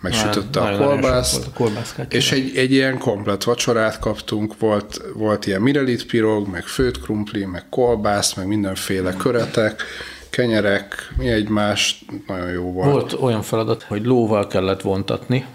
meg sütötte a kolbászt, volt a kolbászkát és egy, egy ilyen komplet vacsorát kaptunk, volt, volt ilyen mirelit pirog, meg főtt krumpli, meg kolbász, meg mindenféle köretek, kenyerek, mi egymás, nagyon jó volt. Volt olyan feladat, hogy lóval kellett vontatni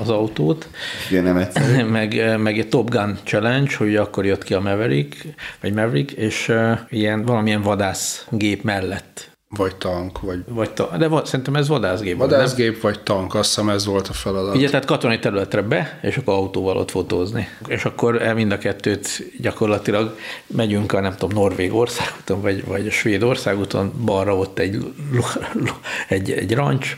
az autót, Ugye nem egyszerű. meg, meg egy Top Gun Challenge, hogy akkor jött ki a Maverick, vagy Maverick, és uh, ilyen valamilyen vadászgép mellett. Vagy tank, vagy Vagy ta, de va, szerintem ez vadászgép. volt, nem? vadászgép, vagy tank, azt hiszem ez volt a feladat. Ugye, tehát katonai területre be, és akkor autóval ott fotózni. És akkor mind a kettőt gyakorlatilag megyünk a, nem tudom, Norvég országúton, vagy, vagy a Svéd országúton, balra ott egy, lo- lo- egy, egy rancs,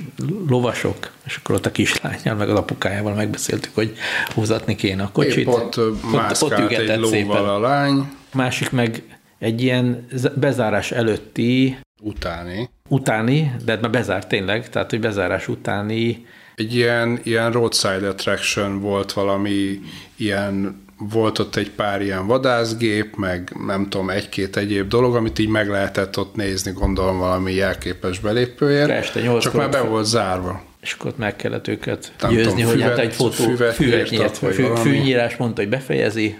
lovasok, és akkor ott a kislányjal, meg az apukájával megbeszéltük, hogy húzatni kéne a kocsit. Épp ott, ö, mászkált egy lóval a lány, Másik meg egy ilyen bezárás előtti, utáni. utáni, de hát már bezárt tényleg, tehát hogy bezárás utáni Egy ilyen, ilyen roadside attraction volt valami ilyen volt ott egy pár ilyen vadászgép, meg nem tudom, egy-két egyéb dolog, amit így meg lehetett ott nézni, gondolom valami jelképes belépőért. Este Csak már be volt zárva. és akkor ott meg kellett őket Nem győzni, tudom, hogy hát füvet- egy fotó, füvet füvet, vagy fű, fűnyírás mondta, hogy befejezi.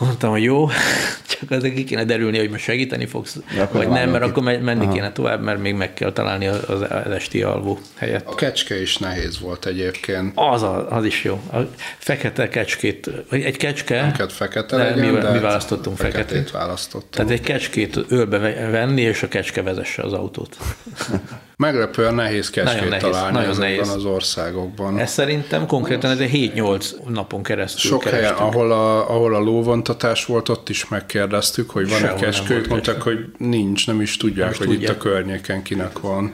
Mondtam, hogy jó, csak azért ki kéne derülni, hogy most segíteni fogsz, akkor vagy nem, mert itt. akkor men- menni Aha. kéne tovább, mert még meg kell találni az, az esti alvó helyet. A kecske is nehéz volt egyébként. Az, a, az is jó. A fekete kecskét, vagy egy kecske, Neked fekete de legyen, mi, de mi választottunk feketét feketét. választottunk. Tehát egy kecskét ölbe ve- venni, és a kecske vezesse az autót. Meglepően nehéz kecskét Nagyon nehéz, találni nagyon ezekben nehéz. az országokban. Ez szerintem konkrétan ez egy 7-8 napon keresztül Sok helyen, kerestük. ahol a, ahol a lóvontatás volt, ott is megkérdeztük, hogy van-e volt mondták, hogy nincs, nem is tudják, Nem is hogy itt tudják. a környéken kinek van.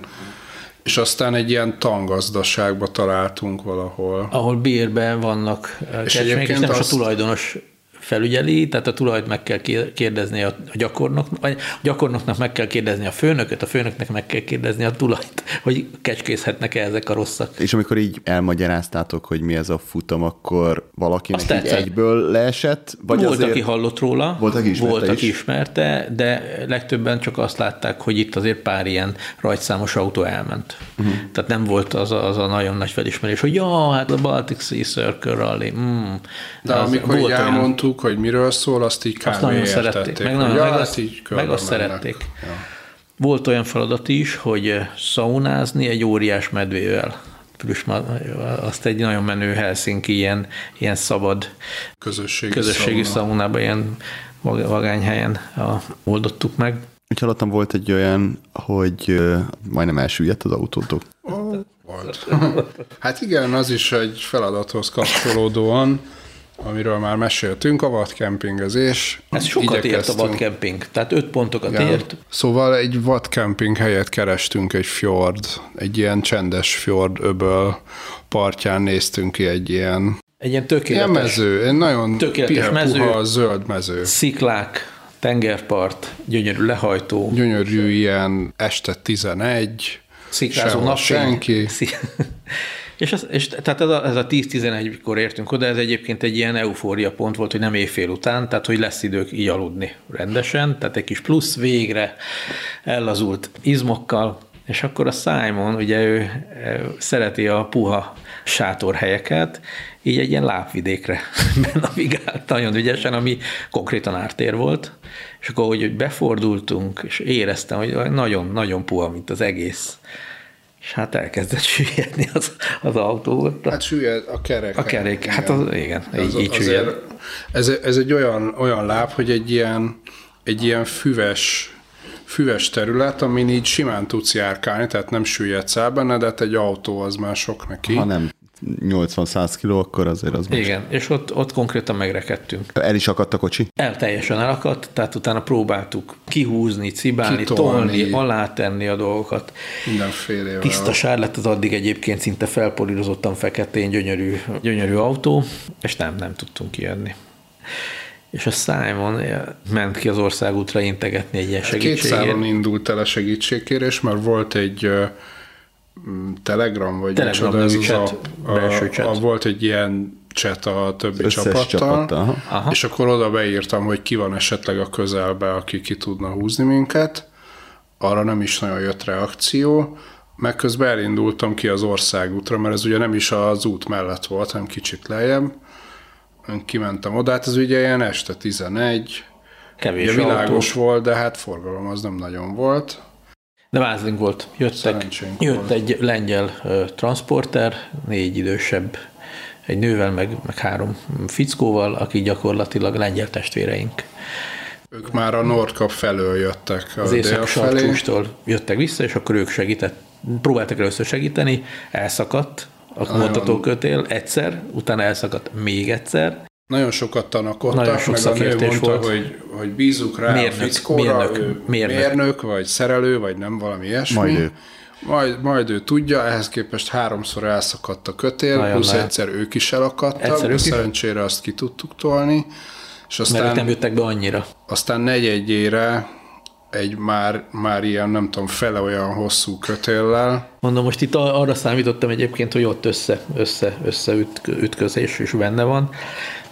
És aztán egy ilyen tangazdaságba találtunk valahol. ahol bérben vannak eh, És kecsmék, és egyébként nem azt- a tulajdonos felügyeli, tehát a tulajt meg kell kér- kérdezni a gyakornok, vagy a gyakornoknak meg kell kérdezni a főnököt, a főnöknek meg kell kérdezni a tulajt, hogy kecskészhetnek-e ezek a rosszak. És amikor így elmagyaráztátok, hogy mi ez a futam, akkor valakinek Azt így tetszett. egyből leesett? Vagy volt, azért... aki hallott róla, Volt, aki ismerte volt, aki is. ismerte, de legtöbben csak azt látták, hogy itt azért pár ilyen rajtszámos autó elment. Uh-huh. Tehát nem volt az a, az a nagyon nagy felismerés, hogy ja, hát a Baltic Sea Circle Rally. Mm. De amikor így volt olyan- elmondtuk, hogy miről szól, azt így kb. azt nagyon értették. szerették, meg, nagyon, ja, meg, hát azt, így meg azt mennek. szerették. Ja. Volt olyan feladat is, hogy eh, szaunázni egy óriás medvével. Plusz azt egy nagyon menő Helsinki ilyen, ilyen szabad Közösségi, közösségi szauna. szaunában, ilyen vag- vagányhelyen a, oldottuk meg. Úgy hallottam, volt egy olyan, hogy ö, majdnem elsüllyedt az autótok. Volt. Hát igen, az is egy feladathoz kapcsolódóan, amiről már meséltünk, a vadkempingezés. Ez sokat ért a vadcamping, tehát öt pontokat Igen. ért. Szóval egy vadkemping helyet kerestünk egy fjord, egy ilyen csendes fjord öböl partján néztünk ki egy ilyen, Egy ilyen ilyen tökéletes mező, egy nagyon Tökéletes pihe, mező. puha, zöld mező. sziklák, tengerpart, gyönyörű lehajtó, Gyönyörű ilyen este 11, szikrázó sehol napfény. senki. Szi- és, az, és tehát ez a, ez a 10-11-kor értünk oda, ez egyébként egy ilyen eufória pont volt, hogy nem éjfél után, tehát hogy lesz idők így aludni rendesen, tehát egy kis plusz végre ellazult izmokkal, és akkor a Simon, ugye ő szereti a puha sátorhelyeket, így egy ilyen lábvidékre navigált nagyon ügyesen, ami konkrétan ártér volt, és akkor, hogy befordultunk, és éreztem, hogy nagyon-nagyon puha, mint az egész. És hát elkezdett süllyedni az, az autó. Hát süllyed a kerek. A kerék, hát az, igen, így, Ez, így azért- süllyed. ez, ez egy olyan, olyan láb, hogy egy ilyen, egy ilyen füves, füves terület, amin így simán tudsz járkálni, tehát nem süllyedsz el benne, de hát egy autó az már sok neki. Ha nem 80-100 kiló, akkor azért az most. Igen, és ott, ott konkrétan megrekedtünk. El is akadt a kocsi? El teljesen elakadt, tehát utána próbáltuk kihúzni, cibálni, Kitolni. tolni, alátenni a dolgokat. Mindenfélével. Tiszta sár lett az addig egyébként szinte felpolírozottan feketén gyönyörű, gyönyörű autó, és nem, nem tudtunk kijönni. És a Simon ment ki az országútra integetni egy ilyen Két szálon segítségért. indult el a segítségkérés, mert volt egy m, Telegram, vagy Telegram micsoda ez az chat, a, belső a, chat. a, volt egy ilyen chat a többi Összes csapattal, csapattal. Aha. és akkor oda beírtam, hogy ki van esetleg a közelbe, aki ki tudna húzni minket. Arra nem is nagyon jött reakció, meg közben elindultam ki az országútra, mert ez ugye nem is az út mellett volt, hanem kicsit lejjebb. Kimentem oda, hát ez ugye ilyen este 11, Kevés ugye világos autó. volt, de hát forgalom az nem nagyon volt. De vázlink volt. Jöttek, jött volt. egy lengyel transporter, négy idősebb, egy nővel, meg, meg három fickóval, akik gyakorlatilag lengyel testvéreink. Ők már a Nordkap felől jöttek Az felé. sarkústól jöttek vissza, és akkor ők segített, próbáltak először segíteni, elszakadt a vontatókötél egyszer, utána elszakadt még egyszer, Nagyon sokat tanakodtak, Nagyon sok meg a nő mondta, volt. hogy, hogy bízzuk rá Mérnök, a fickóra, mérnök, ő mérnök. mérnök, vagy szerelő, vagy nem valami ilyesmi. Majd ő. Majd, majd ő tudja, ehhez képest háromszor elszakadt a kötél, Nagyon plusz lehet. egyszer ők is elakadtak, Egyszer de is. szerencsére azt ki tudtuk tolni, és mert ők nem aztán, jöttek be annyira. aztán negyedjére egy már, már ilyen, nem tudom, fele olyan hosszú kötéllel, Mondom, most itt ar- arra számítottam egyébként, hogy ott össze, össze, össze üt, ütközés is benne van.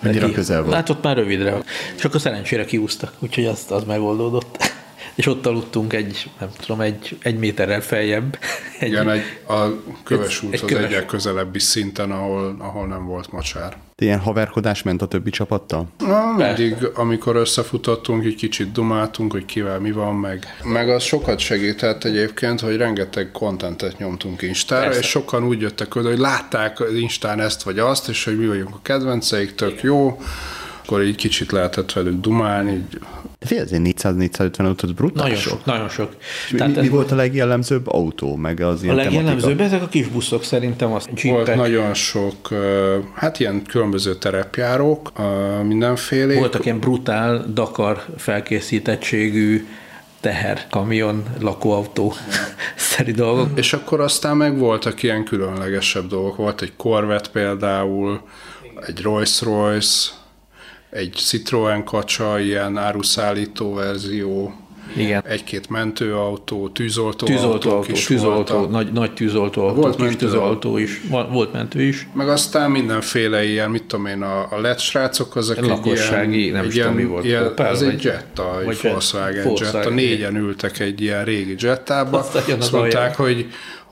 Mennyire Neki- közel volt? Hát ott már rövidre. És akkor szerencsére kiúztak, úgyhogy azt, az megoldódott. És ott aludtunk egy, nem tudom, egy, egy méterrel feljebb. Egy, igen, egy, a köves egy úthoz köves. egyre közelebbi szinten, ahol, ahol nem volt mocsár. Ilyen haverkodás ment a többi csapattal? Na, mindig, amikor összefutottunk, egy kicsit dumáltunk, hogy kivel mi van, meg. Meg az sokat segített egyébként, hogy rengeteg kontentet nyomtunk Instára, Persze. és sokan úgy jöttek oda, hogy látták az Instán ezt vagy azt, és hogy mi vagyunk a kedvenceik, tök jó, akkor így kicsit lehetett velük dumálni, így De fél, azért 400-450 autó, az brutális. nagyon sok, nagyon sok. Mi, Tehát mi, mi volt a legjellemzőbb autó, meg az a ilyen legjellemzőbb tematika? ezek a kis buszok szerintem, az volt jeepek. nagyon sok, hát ilyen különböző terepjárók, mindenféle. Voltak ilyen brutál Dakar felkészítettségű teher, kamion, lakóautó szeri dolgok. És akkor aztán meg voltak ilyen különlegesebb dolgok. Volt egy Corvette például, egy Rolls-Royce, egy Citroen kacsa, ilyen áruszállító verzió, Igen. egy-két mentőautó, tűzoltó, Tűzoltó, autók autó, is tűzoltó, voltak. nagy, nagy tűzoltó, autó, Volt kis tűzoltó is, volt mentő is. Meg aztán mindenféle ilyen, mit tudom én, a, a LED srácok, azok egy Lakossági, ilyen, nem egy tudom, mi volt, ilyen, Opel, az egy Jetta, egy Volkswagen, Volkswagen. Jetta. Négyen ültek egy ilyen régi Jettába. Aztán jön az Azt mondták, hogy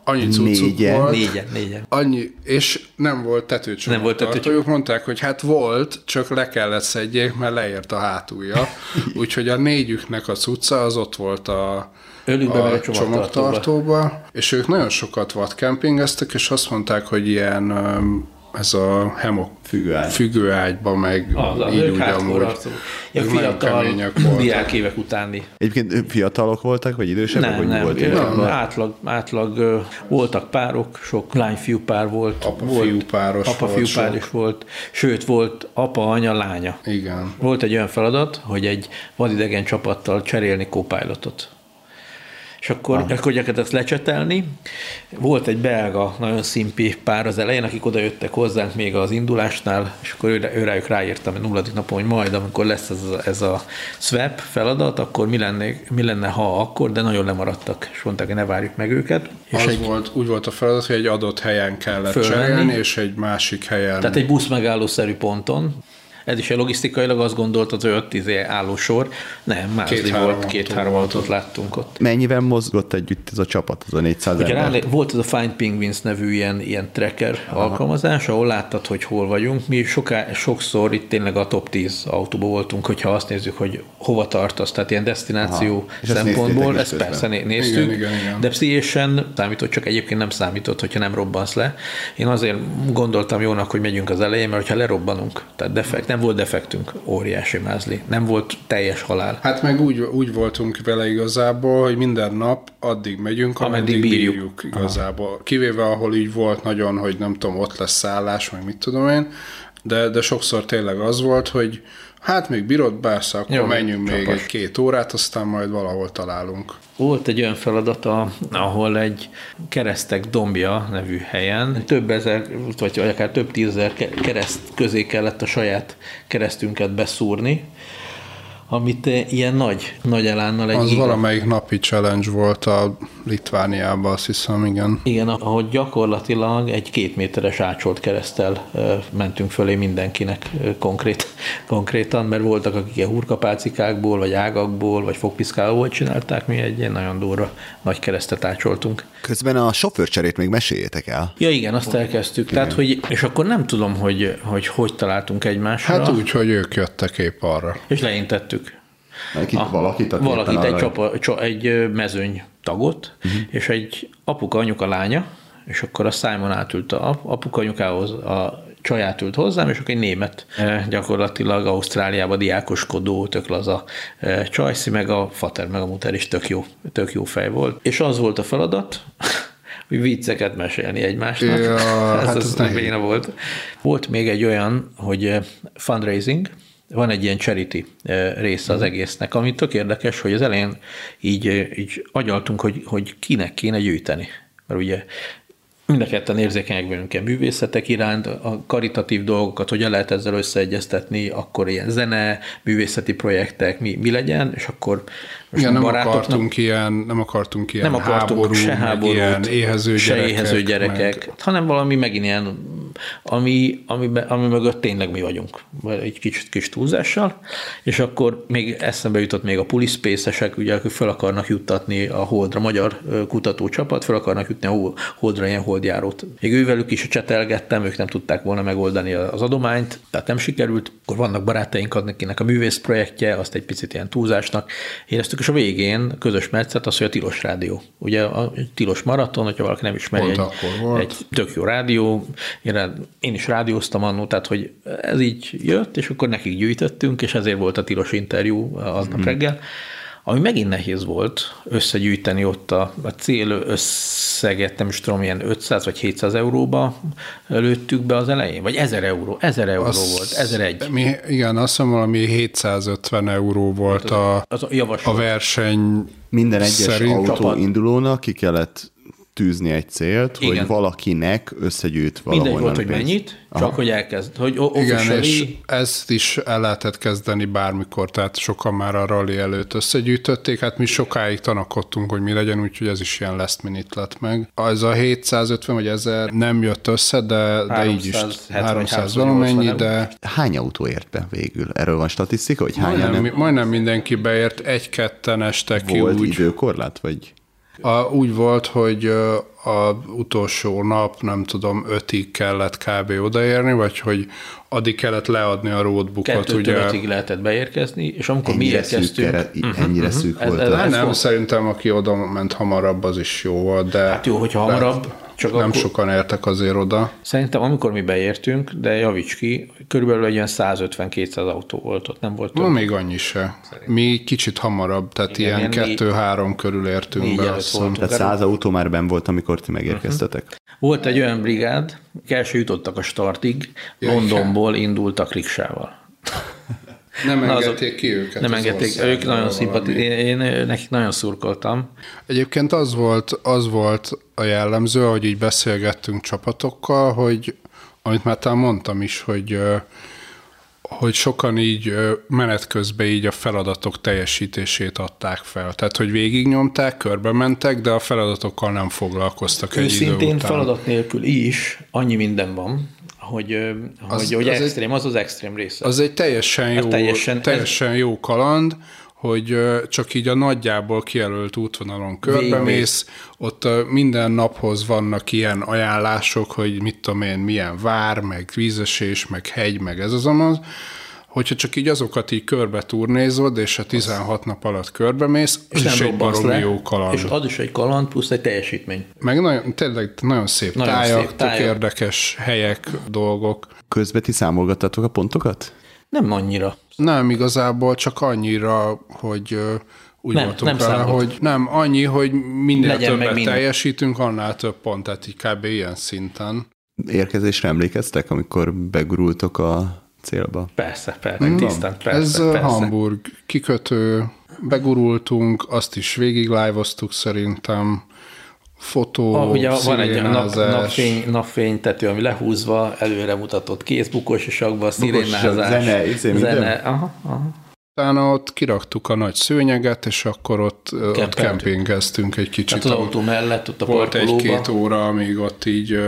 annyi cuccuk Négyen. volt. Négyen, négyen. Annyi, és nem volt tetőcsomag Nem volt tetőcsomag. mondták, hogy hát volt, csak le kellett szedjék, mert leért a hátulja. Úgyhogy a négyüknek a cucca az ott volt a, Ölükbe a a csomagtartóba. csomagtartóba, és ők nagyon sokat vadkempingeztek, és azt mondták, hogy ilyen ez a hemok Függőágy. függőágyba, meg Az, az, így úgy amúgy. nagyon fiatal diák évek utáni. Egyébként fiatalok voltak, vagy idősebbek? Nem, vagy nem, volt nem, idősebbek? átlag, átlag voltak párok, sok lány-fiú pár volt. Apa-fiú volt, páros apa-fiú volt pár sok. is volt, sőt volt apa, anya, lánya. Igen. Volt egy olyan feladat, hogy egy vadidegen csapattal cserélni co-pilotot. És akkor, ah. akkor gyakorlatilag ezt lecsetelni. Volt egy belga, nagyon szimpi pár az elején, akik oda jöttek hozzánk még az indulásnál, és akkor ő, ő rájuk ráírtam a nulladik napon, hogy majd, amikor lesz ez a, ez a swap feladat, akkor mi lenne, mi lenne, ha akkor, de nagyon lemaradtak, és mondták, hogy ne várjuk meg őket. És az egy, volt, úgy volt a feladat, hogy egy adott helyen kellett Fölmenni. cserélni, és egy másik helyen. tehát egy busz megállószerű ponton, ez is egy logisztikailag azt gondoltad, hogy ott izé állósor. Nem, Mázli Két-három volt, két-három volt autót láttunk ott. Mennyivel mozgott együtt ez a csapat, az a 400 Ugye ember? rá, volt ez a Find Penguins nevű ilyen, ilyen tracker Aha. alkalmazás, ahol láttad, hogy hol vagyunk. Mi soká, sokszor itt tényleg a top 10 autóba voltunk, hogyha azt nézzük, hogy hova tartasz, tehát ilyen destináció Aha. Szempontból, ezt persze né- néztük, Igen, igen, igen. de pszichésen számított, csak egyébként nem számított, hogyha nem robbansz le. Én azért gondoltam jónak, hogy megyünk az elején, mert ha lerobbanunk, tehát defekt, nem volt defektünk, óriási mázli, nem volt teljes halál. Hát meg úgy, úgy voltunk vele igazából, hogy minden nap addig megyünk, Ameddig ameddig bírjuk. bírjuk, igazából. Kivéve, ahol így volt nagyon, hogy nem tudom, ott lesz szállás, meg mit tudom én, de, de sokszor tényleg az volt, hogy hát még bírod, bársz, akkor Jó, menjünk még csapas. egy-két órát, aztán majd valahol találunk. Volt egy olyan feladata, ahol egy keresztek dombja nevű helyen több ezer, vagy akár több tízezer ke- kereszt közé kellett a saját keresztünket beszúrni, amit eh, ilyen nagy, nagy elánnal egy Az giga- valamelyik napi challenge volt a Litvániában, azt hiszem, igen. Igen, ahogy gyakorlatilag egy két méteres ácsolt keresztel ö, mentünk fölé mindenkinek ö, konkrét, konkrétan, mert voltak, akik ilyen hurkapálcikákból, vagy ágakból, vagy fogpiszkálóból csinálták, mi egy ilyen nagyon durva nagy keresztet ácsoltunk. Közben a sofőrcserét még meséljétek el. Ja igen, azt elkezdtük. Tehát, hogy, és akkor nem tudom, hogy hogy, hogy találtunk egymásra. Hát úgy, hogy ők jöttek épp arra. És leintettük. Valakit, valakit, aki valakit éppen egy, arra- csa, egy mezőny tagot, uh-huh. és egy apuka, anyuka, lánya, és akkor a Simon átült a ap- apuka anyukához, a csaját ült hozzám, és akkor egy német, gyakorlatilag Ausztráliába diákoskodó, tök laza csajszi, meg a fater, meg a muter is tök jó, tök jó fej volt. És az volt a feladat, hogy vicceket mesélni egymásnak. Ja, ez hát az, az volt. Volt még egy olyan, hogy fundraising, van egy ilyen charity része az egésznek, ami tök érdekes, hogy az elején így, így agyaltunk, hogy, hogy kinek kéne gyűjteni. Mert ugye mind a ketten érzékenyek vagyunk ilyen művészetek iránt, a karitatív dolgokat hogyan lehet ezzel összeegyeztetni, akkor ilyen zene, művészeti projektek, mi, mi legyen, és akkor most Igen, nem barátoknak- akartunk ilyen, nem akartunk ilyen nem akartunk háború, se háborút, ilyen éhező se gyerekek, éhező gyerekek, Meg... hanem valami megint ilyen, ami, ami, ami mögött tényleg mi vagyunk, vagy egy kicsit kis túlzással, és akkor még eszembe jutott még a puliszpészesek, ugye, akik fel akarnak juttatni a Holdra, magyar kutatócsapat, fel akarnak jutni a Hol- Holdra ilyen holdjárót. Még ővelük is csetelgettem, ők nem tudták volna megoldani az adományt, tehát nem sikerült, akkor vannak barátaink, akinek a művész projektje, azt egy picit ilyen túlzásnak éreztük, és a végén közös metszet az, hogy a Tilos Rádió. Ugye a Tilos Maraton, hogyha valaki nem ismeri, Pont egy, volt. egy tök jó rádió, én, én is rádióztam annó, tehát hogy ez így jött, és akkor nekik gyűjtöttünk, és ezért volt a tilos interjú aznap mm. reggel. Ami megint nehéz volt összegyűjteni ott a, a cél össz, összeget, nem is tudom, ilyen 500 vagy 700 euróba lőttük be az elején, vagy 1000 euró, 1000 euró Azt- volt, 1001. Mi, igen, azt hiszem valami 750 euró volt a, Az a a verseny Minden egyes szerint. autó indulónak ki kellett tűzni egy célt, Igen. hogy valakinek összegyűjt Mindegy valahonnan volt, hogy pénzt. mennyit, Aha. csak hogy elkezd, hogy o- Igen, és ezt is el lehetett kezdeni bármikor, tehát sokan már a rally előtt összegyűjtötték, hát mi sokáig tanakodtunk, hogy mi legyen, úgyhogy ez is ilyen last minute lett meg. Az a 750 vagy 1000 nem jött össze, de, de így is 370 vagy 300 380, valamennyi, de Hány autó ért be végül? Erről van statisztika, hogy hányan majdnem, nem majdnem mindenki beért, egy-ketten estek ki volt úgy. időkorlát? Vagy A, úgy volt, hogy a utolsó nap, nem tudom, ötig kellett kb. odaérni, vagy hogy addig kellett leadni a roadbookot, kettőtől ugye. ötig lehetett beérkezni, és amikor mi ennyire szűk, érkeztünk, kere, ennyire szűk Ez- volt ez- a... Hát ez nem, volt. szerintem aki oda ment hamarabb, az is jó volt, de... Hát jó, hogyha hamarabb, csak nem akkor- sokan értek azért oda. Szerintem amikor mi beértünk, de javíts ki, körülbelül egy ilyen 150-200 autó volt ott, nem volt több. Ma még annyi se. Mi kicsit hamarabb, tehát Igen, ilyen ilyen négy- kettő-három körül értünk be. azt voltunk. Tehát száz autó már ben volt, amikor ti megérkeztetek. Volt egy olyan brigád, első jutottak a startig, Londonból indultak riksával. Nem azok- engedték ki őket. Nem engedték, ők nagyon valami. szimpati, én, én nekik nagyon szurkoltam. Egyébként az volt, az volt a jellemző, ahogy így beszélgettünk csapatokkal, hogy amit már talán mondtam is, hogy hogy sokan így menet közben így a feladatok teljesítését adták fel. Tehát, hogy végignyomták, körbe mentek, de a feladatokkal nem foglalkoztak egy idő után. feladat nélkül is annyi minden van, hogy, Az- hogy, hogy az egy- extrém, az az extrém része. Az egy teljesen Ez jó, Hát teljesen- teljesen, teljesen jó kaland, hogy csak így a nagyjából kijelölt útvonalon körbemész, ott minden naphoz vannak ilyen ajánlások, hogy mit tudom én, milyen vár, meg vízesés, meg hegy, meg ez az amaz, hogyha csak így azokat így körbe turnézod, és a 16 nap alatt körbemész, az is egy baromi le, jó kaland. És az is egy kaland, plusz egy teljesítmény. Meg nagyon, tényleg nagyon szép Nagyon tájak, szép tök tájak. érdekes helyek, dolgok. Közben ti számolgattatok a pontokat? Nem annyira. Nem igazából, csak annyira, hogy úgy Nem, voltunk nem vele, hogy nem, annyi, hogy minél Legyen meg többet minden. teljesítünk, annál több pont, tehát így kb. ilyen szinten. Érkezésre emlékeztek, amikor begurultok a célba? Persze, persze, tisztán, persze, Ez persze. Hamburg kikötő, begurultunk, azt is végig live-oztuk szerintem, fotó, Ah, ugye van egy nap, napfény, napfénytető, ami lehúzva, előre mutatott kész bukós isakba, szirénázás, zene, izé, minden? zene, aha, aha. Utána ott kiraktuk a nagy szőnyeget, és akkor ott, ott kempingeztünk egy kicsit. Tehát az autó mellett, ott a Volt egy-két óra, amíg ott így,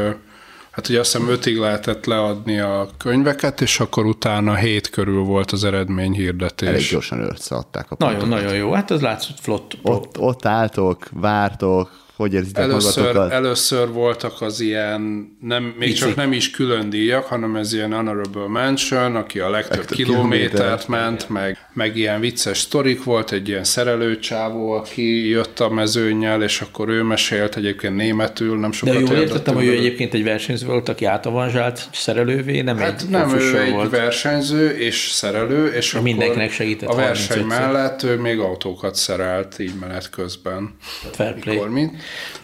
hát ugye azt hiszem ötig lehetett leadni a könyveket, és akkor utána hét körül volt az eredményhirdetés. Elég gyorsan összeadták a pontokat. Nagyon, nagyon jó. Hát az látszott flott. Ott, ott álltok, vártok, hogy érzitek Először, magatokat? először voltak az ilyen, nem, még Pici. csak nem is külön díjak, hanem ez ilyen honorable mention, aki a legtöbb, Legtöbb kilométert ment, meg, meg ilyen vicces sztorik volt, egy ilyen szerelőcsávó, aki jött a mezőnyel, és akkor ő mesélt egyébként németül, nem De sokat jól értettünk értettem, hogy ő egyébként egy versenyző volt, aki átavanzsált szerelővé, nem Hát egy nem, ő egy volt. versenyző és szerelő, és akkor Mindenkinek segített a verseny 35-szer. mellett ő még autókat szerelt így menet közben. Fair play. Mikor mit.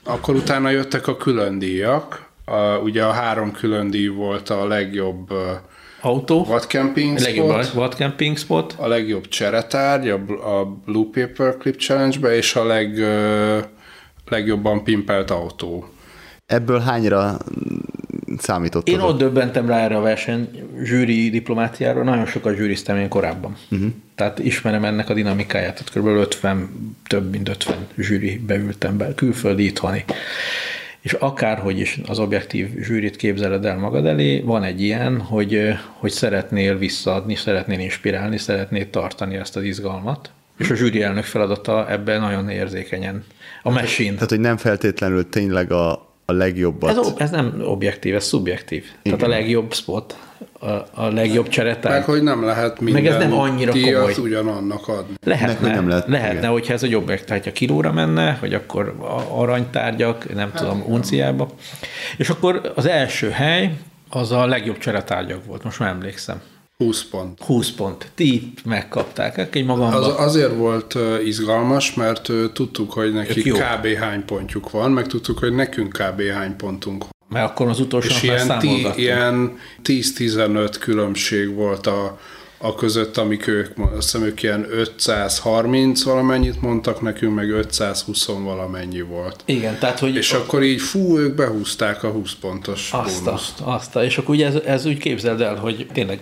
Akkor utána jöttek a külön díjak. A, ugye a három külön díj volt a legjobb Autó, vadcamping a legjobb spot, vad camping spot, a legjobb cseretárgy a, a Blue Paper Clip Challenge-be, és a leg, legjobban pimpelt autó. Ebből hányra számítottatok? Én ott döbbentem rá erre a verseny zsűri diplomáciára, nagyon sokat zsűriztem én korábban. Uh-huh. Tehát ismerem ennek a dinamikáját, tehát kb. 50, több mint 50 zsűri beültem be, külföldi, itthoni. És akárhogy is az objektív zsűrit képzeled el magad elé, van egy ilyen, hogy, hogy szeretnél visszaadni, szeretnél inspirálni, szeretnél tartani ezt az izgalmat, és a zsűri elnök feladata ebben nagyon érzékenyen. A machine. Tehát, hogy nem feltétlenül tényleg a, a legjobbat. Ez, ez nem objektív, ez szubjektív. Igen. Tehát a legjobb spot, a, a legjobb Meg cseretár. hogy nem lehet minden ez nem annyira komoly. ugyanannak adni. Lehetne, Meg nem lehet, lehetne igen. hogyha ez egy objektív, hogyha kilóra menne, hogy akkor aranytárgyak, nem tudom, unciába. És akkor az első hely az a legjobb cseretárgyak volt, most már emlékszem. 20 pont. 20 pont. Ti megkapták. Egy magamban. Az azért volt izgalmas, mert tudtuk, hogy nekik kb. hány pontjuk van, meg tudtuk, hogy nekünk kb. hány pontunk van. Mert akkor az utolsó És ilyen, számolgattunk. ilyen 10-15 különbség volt a, a között, amik ők, azt hiszem ők ilyen 530 valamennyit mondtak nekünk, meg 520 valamennyi volt. Igen, tehát hogy És akkor így fú, ők behúzták a 20 pontos azt, bónuszt. azt és akkor ugye ez, ez úgy képzeld el, hogy tényleg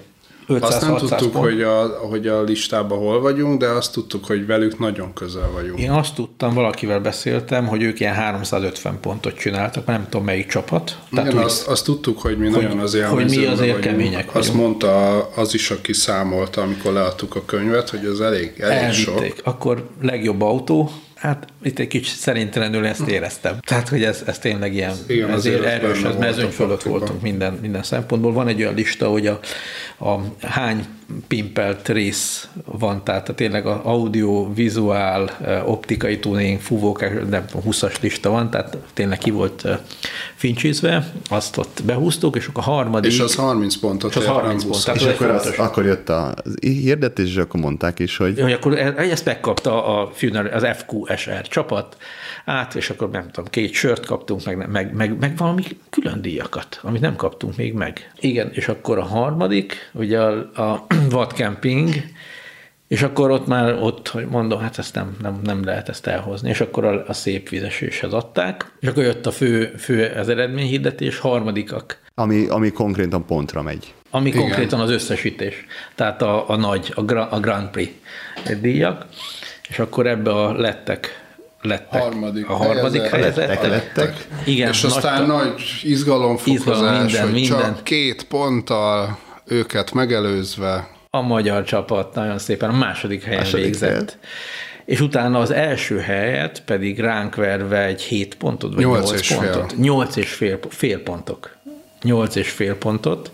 500 Azt nem 600 tudtuk, pont. hogy a, hogy a listában hol vagyunk, de azt tudtuk, hogy velük nagyon közel vagyunk. Én azt tudtam, valakivel beszéltem, hogy ők ilyen 350 pontot csináltak, nem tudom melyik csapat. Igen, úgy- azt, azt tudtuk, hogy mi hogy- nagyon az hogy mi élmezőben azért vagyunk. kemények Azt vagyunk. mondta az is, aki számolta, amikor leadtuk a könyvet, hogy ez elég, elég sok. Akkor legjobb autó, hát itt egy kicsit szerintelenül ezt éreztem. Tehát, hogy ez, ez tényleg ilyen, Igen, ezért azért ez erős, ez mezőny fölött voltunk minden, minden szempontból. Van egy olyan lista, hogy a, a hány pimpelt rész van, tehát tényleg a audio, vizuál, optikai tuning, fúvók, nem tudom, 20-as lista van, tehát tényleg ki volt fincsízve, azt ott behúztuk, és akkor a harmadik... És az 30 pontot És az ért, 30 nem pont, 20. tehát És ez akkor, az, akkor jött a- az hirdetés, és akkor mondták is, hogy hogy akkor e- ezt megkapta a funeral, az FQSR csapat át, és akkor nem tudom, két sört kaptunk, meg, meg, meg, meg valami külön díjakat, amit nem kaptunk még meg. Igen, és akkor a harmadik, ugye a, a Watt Camping, és akkor ott már ott, hogy mondom, hát ezt nem, nem, nem lehet ezt elhozni, és akkor a, a szép vizeséshez adták, és akkor jött a fő, fő az eredményhirdetés, harmadikak, ami, ami konkrétan pontra megy. ami Igen. konkrétan az összesítés, tehát a, a nagy, a, Gra, a Grand Prix díjak, és akkor ebbe a lettek, lettek Harmadik a harmadik helyezett. helyezettek. Lettek. Igen, És aztán nagy, nagy izgalomfokozás, Izgalom, minden, hogy minden. csak két ponttal őket megelőzve. a magyar csapat nagyon szépen a második helyen Második végzett. helyet. És utána az első helyet pedig ránk verve egy 7 pontot, vagy Nyolc 8 és fél. pontot. 8 és fél, fél pontok. 8 és fél pontot.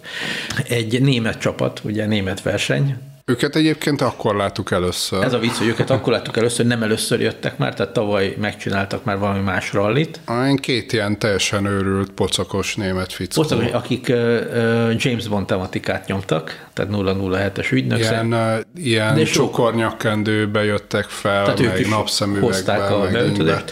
Egy német csapat, ugye német verseny, Őket egyébként akkor láttuk először. Ez a vicc, hogy őket akkor láttuk először, nem először jöttek már, tehát tavaly megcsináltak már valami más rallit. Én két ilyen teljesen őrült, pocakos német fickó. Voltak, akik ö, James Bond tematikát nyomtak, tehát 007-es ügynök. Ilyen, uh, ilyen csokornyakkendőbe jöttek fel, Tehát ők meg is napszemüvegbe, hozták a ingbe.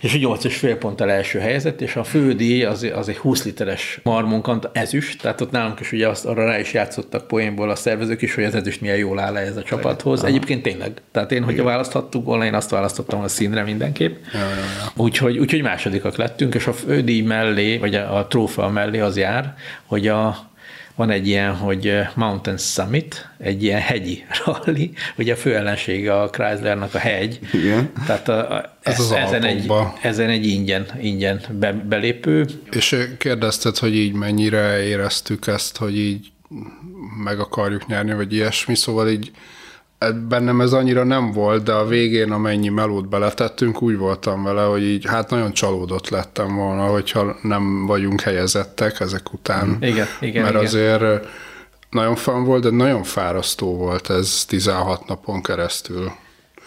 És a 8 és fél ponttal első helyezett, és a fődíj az, az egy 20 literes marmunkant ezüst, tehát ott nálunk is ugye azt, arra rá is játszottak poénból a szervezők is, hogy az ezüst milyen jól áll ez a csapathoz. Egyébként tényleg. Tehát én, hogyha választhattuk volna, én azt választottam a színre mindenképp. Ja, ja, ja. Úgyhogy, úgyhogy másodikak lettünk, és a fődíj mellé, vagy a, a trófea mellé az jár, hogy a, van egy ilyen, hogy Mountain Summit, egy ilyen hegyi rally, ugye a fő ellensége a Chryslernak a hegy. Igen. Tehát a, a, Ez az ezen, egy, ezen egy ingyen, ingyen be, belépő. És kérdezted, hogy így mennyire éreztük ezt, hogy így meg akarjuk nyerni, vagy ilyesmi, szóval így e, bennem ez annyira nem volt, de a végén amennyi melót beletettünk, úgy voltam vele, hogy így hát nagyon csalódott lettem volna, hogyha nem vagyunk helyezettek ezek után. Igen, igen, Mert igen. azért nagyon fan volt, de nagyon fárasztó volt ez 16 napon keresztül.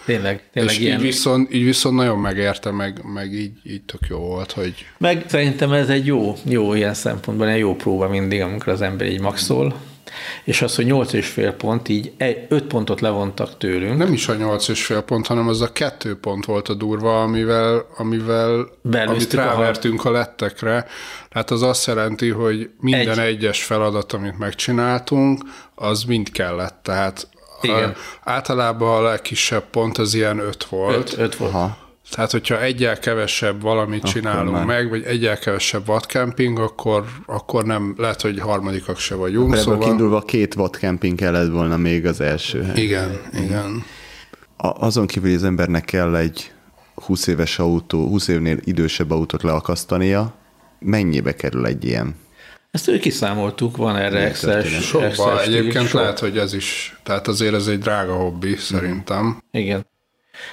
Tényleg, tényleg És ilyen. így viszont, így viszont nagyon megérte, meg, meg így, így tök jó volt, hogy Meg szerintem ez egy jó, jó ilyen szempontból, egy jó próba mindig, amikor az ember így maxol. És az, hogy 8 és fél pont, így 5 pontot levontak tőlünk. Nem is a nyolc és fél pont, hanem az a kettő pont volt a durva, amivel, amivel amit Belőztük a rávertünk a lettekre. Tehát az azt jelenti, hogy minden Egy. egyes feladat, amit megcsináltunk, az mind kellett. Tehát Igen. A, általában a legkisebb pont az ilyen öt volt. 5 volt. Aha. Tehát, hogyha egyel kevesebb valamit csinálunk már. meg, vagy egyel kevesebb vadcamping, akkor, akkor nem, lehet, hogy harmadikak se vagyunk. Ebből Szóval, kiindulva két watt camping kellett volna még az első hely. igen, igen. A- Azon kívül, hogy az embernek kell egy 20 éves autó, 20 évnél idősebb autót leakasztania, mennyibe kerül egy ilyen? Ezt ők kiszámoltuk, van erre excel Sokba egyébként lehet, hogy ez is, tehát azért ez egy drága hobbi, szerintem. Igen.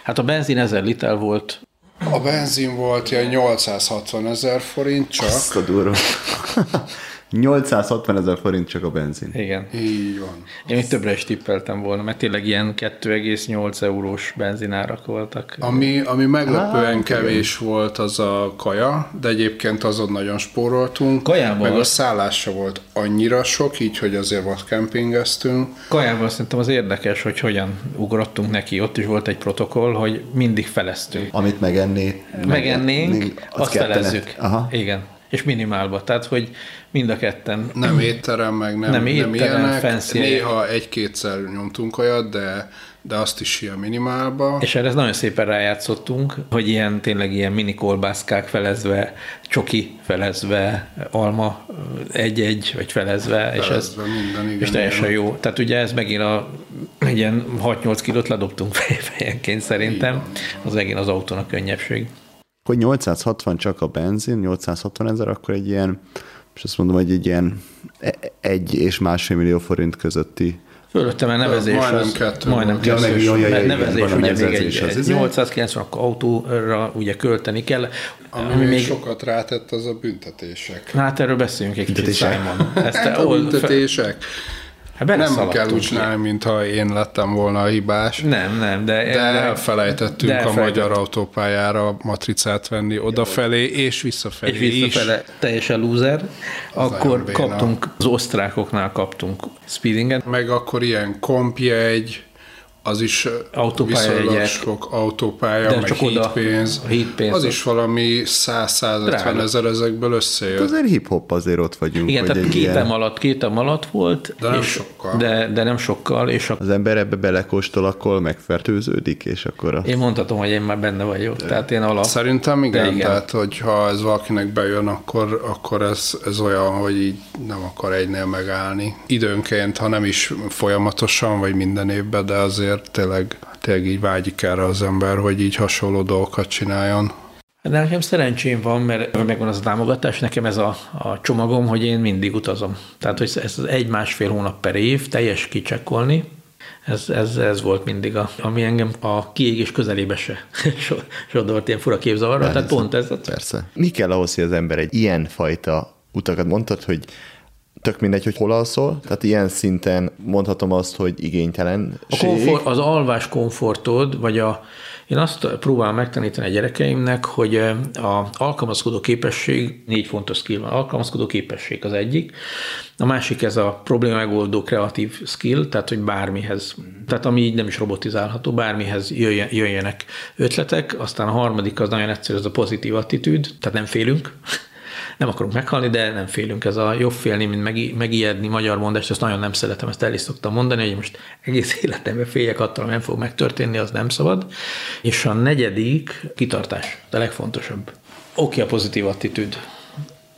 Hát a benzin 1000 liter volt, A benzin volt ilyen 860 ezer forint csak, Azt a durva. 860 ezer forint csak a benzin. Igen. Így van. Én még többre is tippeltem volna, mert tényleg ilyen 2,8 eurós benzinárak voltak. Ami, ami meglepően kevés volt, az a kaja, de egyébként azon nagyon spóroltunk. Kajában Meg a szállása volt annyira sok, így, hogy azért volt kempingeztünk. Kajával szerintem az érdekes, hogy hogyan ugrottunk neki. Ott is volt egy protokoll, hogy mindig feleztünk. Amit megenné, Megennénk, az azt kettene. felezzük. Aha. Igen. És minimálba. Tehát, hogy mind a ketten Nem étterem, meg nem, Nem nem, étterem, ilyenek. fancy. Néha egy-kétszer nyomtunk olyat, de, de azt is ilyen minimálba. És erre nagyon szépen rájátszottunk, hogy ilyen tényleg ilyen mini kolbászkák felezve, csoki felezve, alma egy-egy, vagy felezve, és ez Felezve minden, igen, és teljesen igen. jó. Tehát ugye ez megint a ilyen 6-8 kilót ledobtunk fej- fejenként szerintem, az megint az autónak könnyebbség. Hogy 860 csak a benzin, 860 ezer, akkor egy ilyen, és azt mondom, hogy egy ilyen e- egy és másfél millió forint közötti Fölöttem a nevezés Majdnem az, kettő majdnem volt. Ja, meg- kettős, ja, ja, ja, mert igen, nevezés a ugye még egy, az egy izé. 890 akkor autóra ugye költeni kell, Ami, ami még sokat rátett, az a büntetések. Na, Hát erről beszéljünk egy kicsit. Simon. Ezt A büntetések. Hát Nem kell úgy csinálni, mintha én lettem volna a hibás. Nem, nem, de... De elfelejtettünk de a elfelejtettünk. magyar autópályára matricát venni odafelé és visszafelé és visszafele teljesen loser, akkor kaptunk, az osztrákoknál kaptunk speedinget, is. Meg akkor ilyen kompjegy, az is Autópálya viszonylag sok autópálya, De meg csak oda hídpénz. a hídpénz Az az- is valami 100-150 Drága. ezer ezekből összejött. Azért hip-hop azért ott vagyunk. igen, tehát két ilyen- alatt, két alatt volt, De nem és, sokkal. De, de nem sokkal, és a, Az ember ebbe belekóstol, akkor megfertőződik, és akkor a... én mondhatom, hogy én már benne vagyok, tehát én alap. Szerintem igen, De igen. tehát hogyha ez valakinek bejön, akkor, akkor ez, ez olyan, hogy így nem akar egynél megállni. Időnként, ha nem is folyamatosan, vagy minden évben, de azért tényleg, tényleg így vágyik erre az ember, hogy így hasonló dolgokat csináljon. De nekem szerencsém van, mert megvan az a támogatás, nekem ez a, a csomagom, hogy én mindig utazom. Tehát, hogy ez az egy-másfél hónap per év, teljes kicsekkolni, ez, ez, ez volt mindig, a, ami engem a kiégés közelébe se so- sodort ilyen fura képzavarra, tehát pont ez. Persze. Mi kell ahhoz, hogy az ember egy ilyen fajta utakat mondtad, hogy tök mindegy, hogy hol alszol, tehát ilyen szinten mondhatom azt, hogy igénytelen. A komfort, az alvás komfortod, vagy a, én azt próbálom megtanítani a gyerekeimnek, hogy a alkalmazkodó képesség, négy fontos skill van. Alkalmazkodó képesség az egyik, a másik ez a probléma megoldó kreatív skill, tehát hogy bármihez, tehát ami így nem is robotizálható, bármihez jöjjen, jöjjenek ötletek, aztán a harmadik az nagyon egyszerű, az a pozitív attitűd, tehát nem félünk, nem akarunk meghalni, de nem félünk. Ez a jobb félni, mint megi- megijedni magyar mondást, ezt nagyon nem szeretem, ezt el is szoktam mondani, hogy most egész életemben féljek attól, hogy nem fog megtörténni, az nem szabad. És a negyedik kitartás, a legfontosabb. Oké a pozitív attitűd,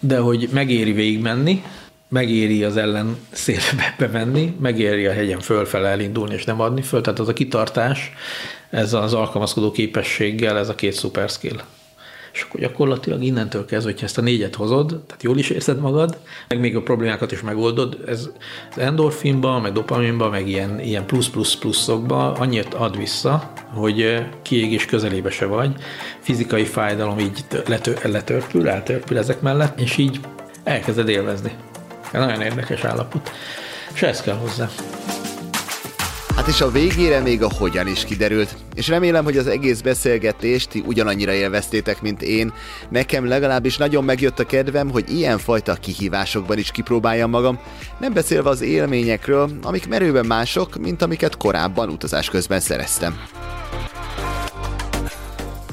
de hogy megéri végigmenni, megéri az ellen szélbe bemenni, megéri a hegyen fölfele elindulni és nem adni föl, tehát az a kitartás, ez az alkalmazkodó képességgel, ez a két szuper skill. És akkor gyakorlatilag innentől kezdve, hogyha ezt a négyet hozod, tehát jól is érzed magad, meg még a problémákat is megoldod, ez az endorfinba, meg dopaminba, meg ilyen, ilyen plusz-plusz-pluszokba annyit ad vissza, hogy eh, kiégés közelébe se vagy, fizikai fájdalom így tö- letör, letörpül, eltörpül ezek mellett, és így elkezded élvezni. Ez nagyon érdekes állapot. És ez kell hozzá. Hát és a végére még a hogyan is kiderült. És remélem, hogy az egész beszélgetést ti ugyanannyira élveztétek, mint én. Nekem legalábbis nagyon megjött a kedvem, hogy ilyenfajta kihívásokban is kipróbáljam magam, nem beszélve az élményekről, amik merőben mások, mint amiket korábban utazás közben szereztem.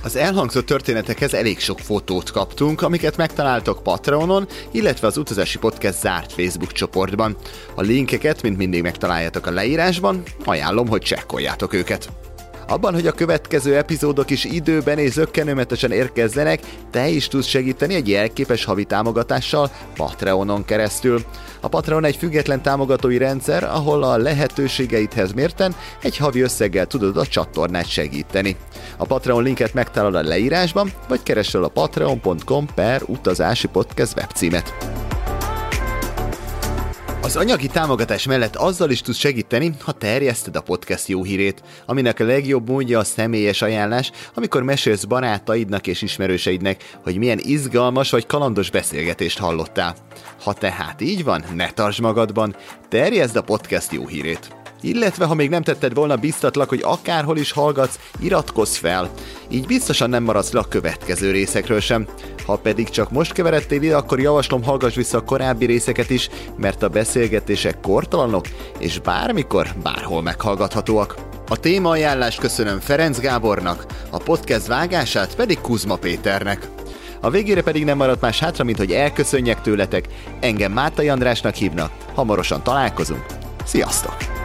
Az elhangzott történetekhez elég sok fotót kaptunk, amiket megtaláltok Patreonon, illetve az Utazási Podcast zárt Facebook csoportban. A linkeket, mint mindig megtaláljátok a leírásban, ajánlom, hogy csekkoljátok őket. Abban, hogy a következő epizódok is időben és zöggenőmentesen érkezzenek, te is tudsz segíteni egy jelképes havi támogatással Patreonon keresztül. A Patreon egy független támogatói rendszer, ahol a lehetőségeidhez mérten egy havi összeggel tudod a csatornát segíteni. A Patreon linket megtalálod a leírásban, vagy keresel a patreon.com per utazási podcast webcímet. Az anyagi támogatás mellett azzal is tudsz segíteni, ha terjeszted a podcast jó hírét, aminek a legjobb módja a személyes ajánlás, amikor mesélsz barátaidnak és ismerőseidnek, hogy milyen izgalmas vagy kalandos beszélgetést hallottál. Ha tehát így van, ne tartsd magadban, terjeszd a podcast jó hírét. Illetve, ha még nem tetted volna, biztatlak, hogy akárhol is hallgatsz, iratkozz fel. Így biztosan nem maradsz le a következő részekről sem. Ha pedig csak most keveredtél ide, akkor javaslom hallgass vissza a korábbi részeket is, mert a beszélgetések kortalanok, és bármikor, bárhol meghallgathatóak. A téma ajánlást köszönöm Ferenc Gábornak, a podcast vágását pedig Kuzma Péternek. A végére pedig nem maradt más hátra, mint hogy elköszönjek tőletek. Engem Mátai Andrásnak hívnak. Hamarosan találkozunk. Sziasztok!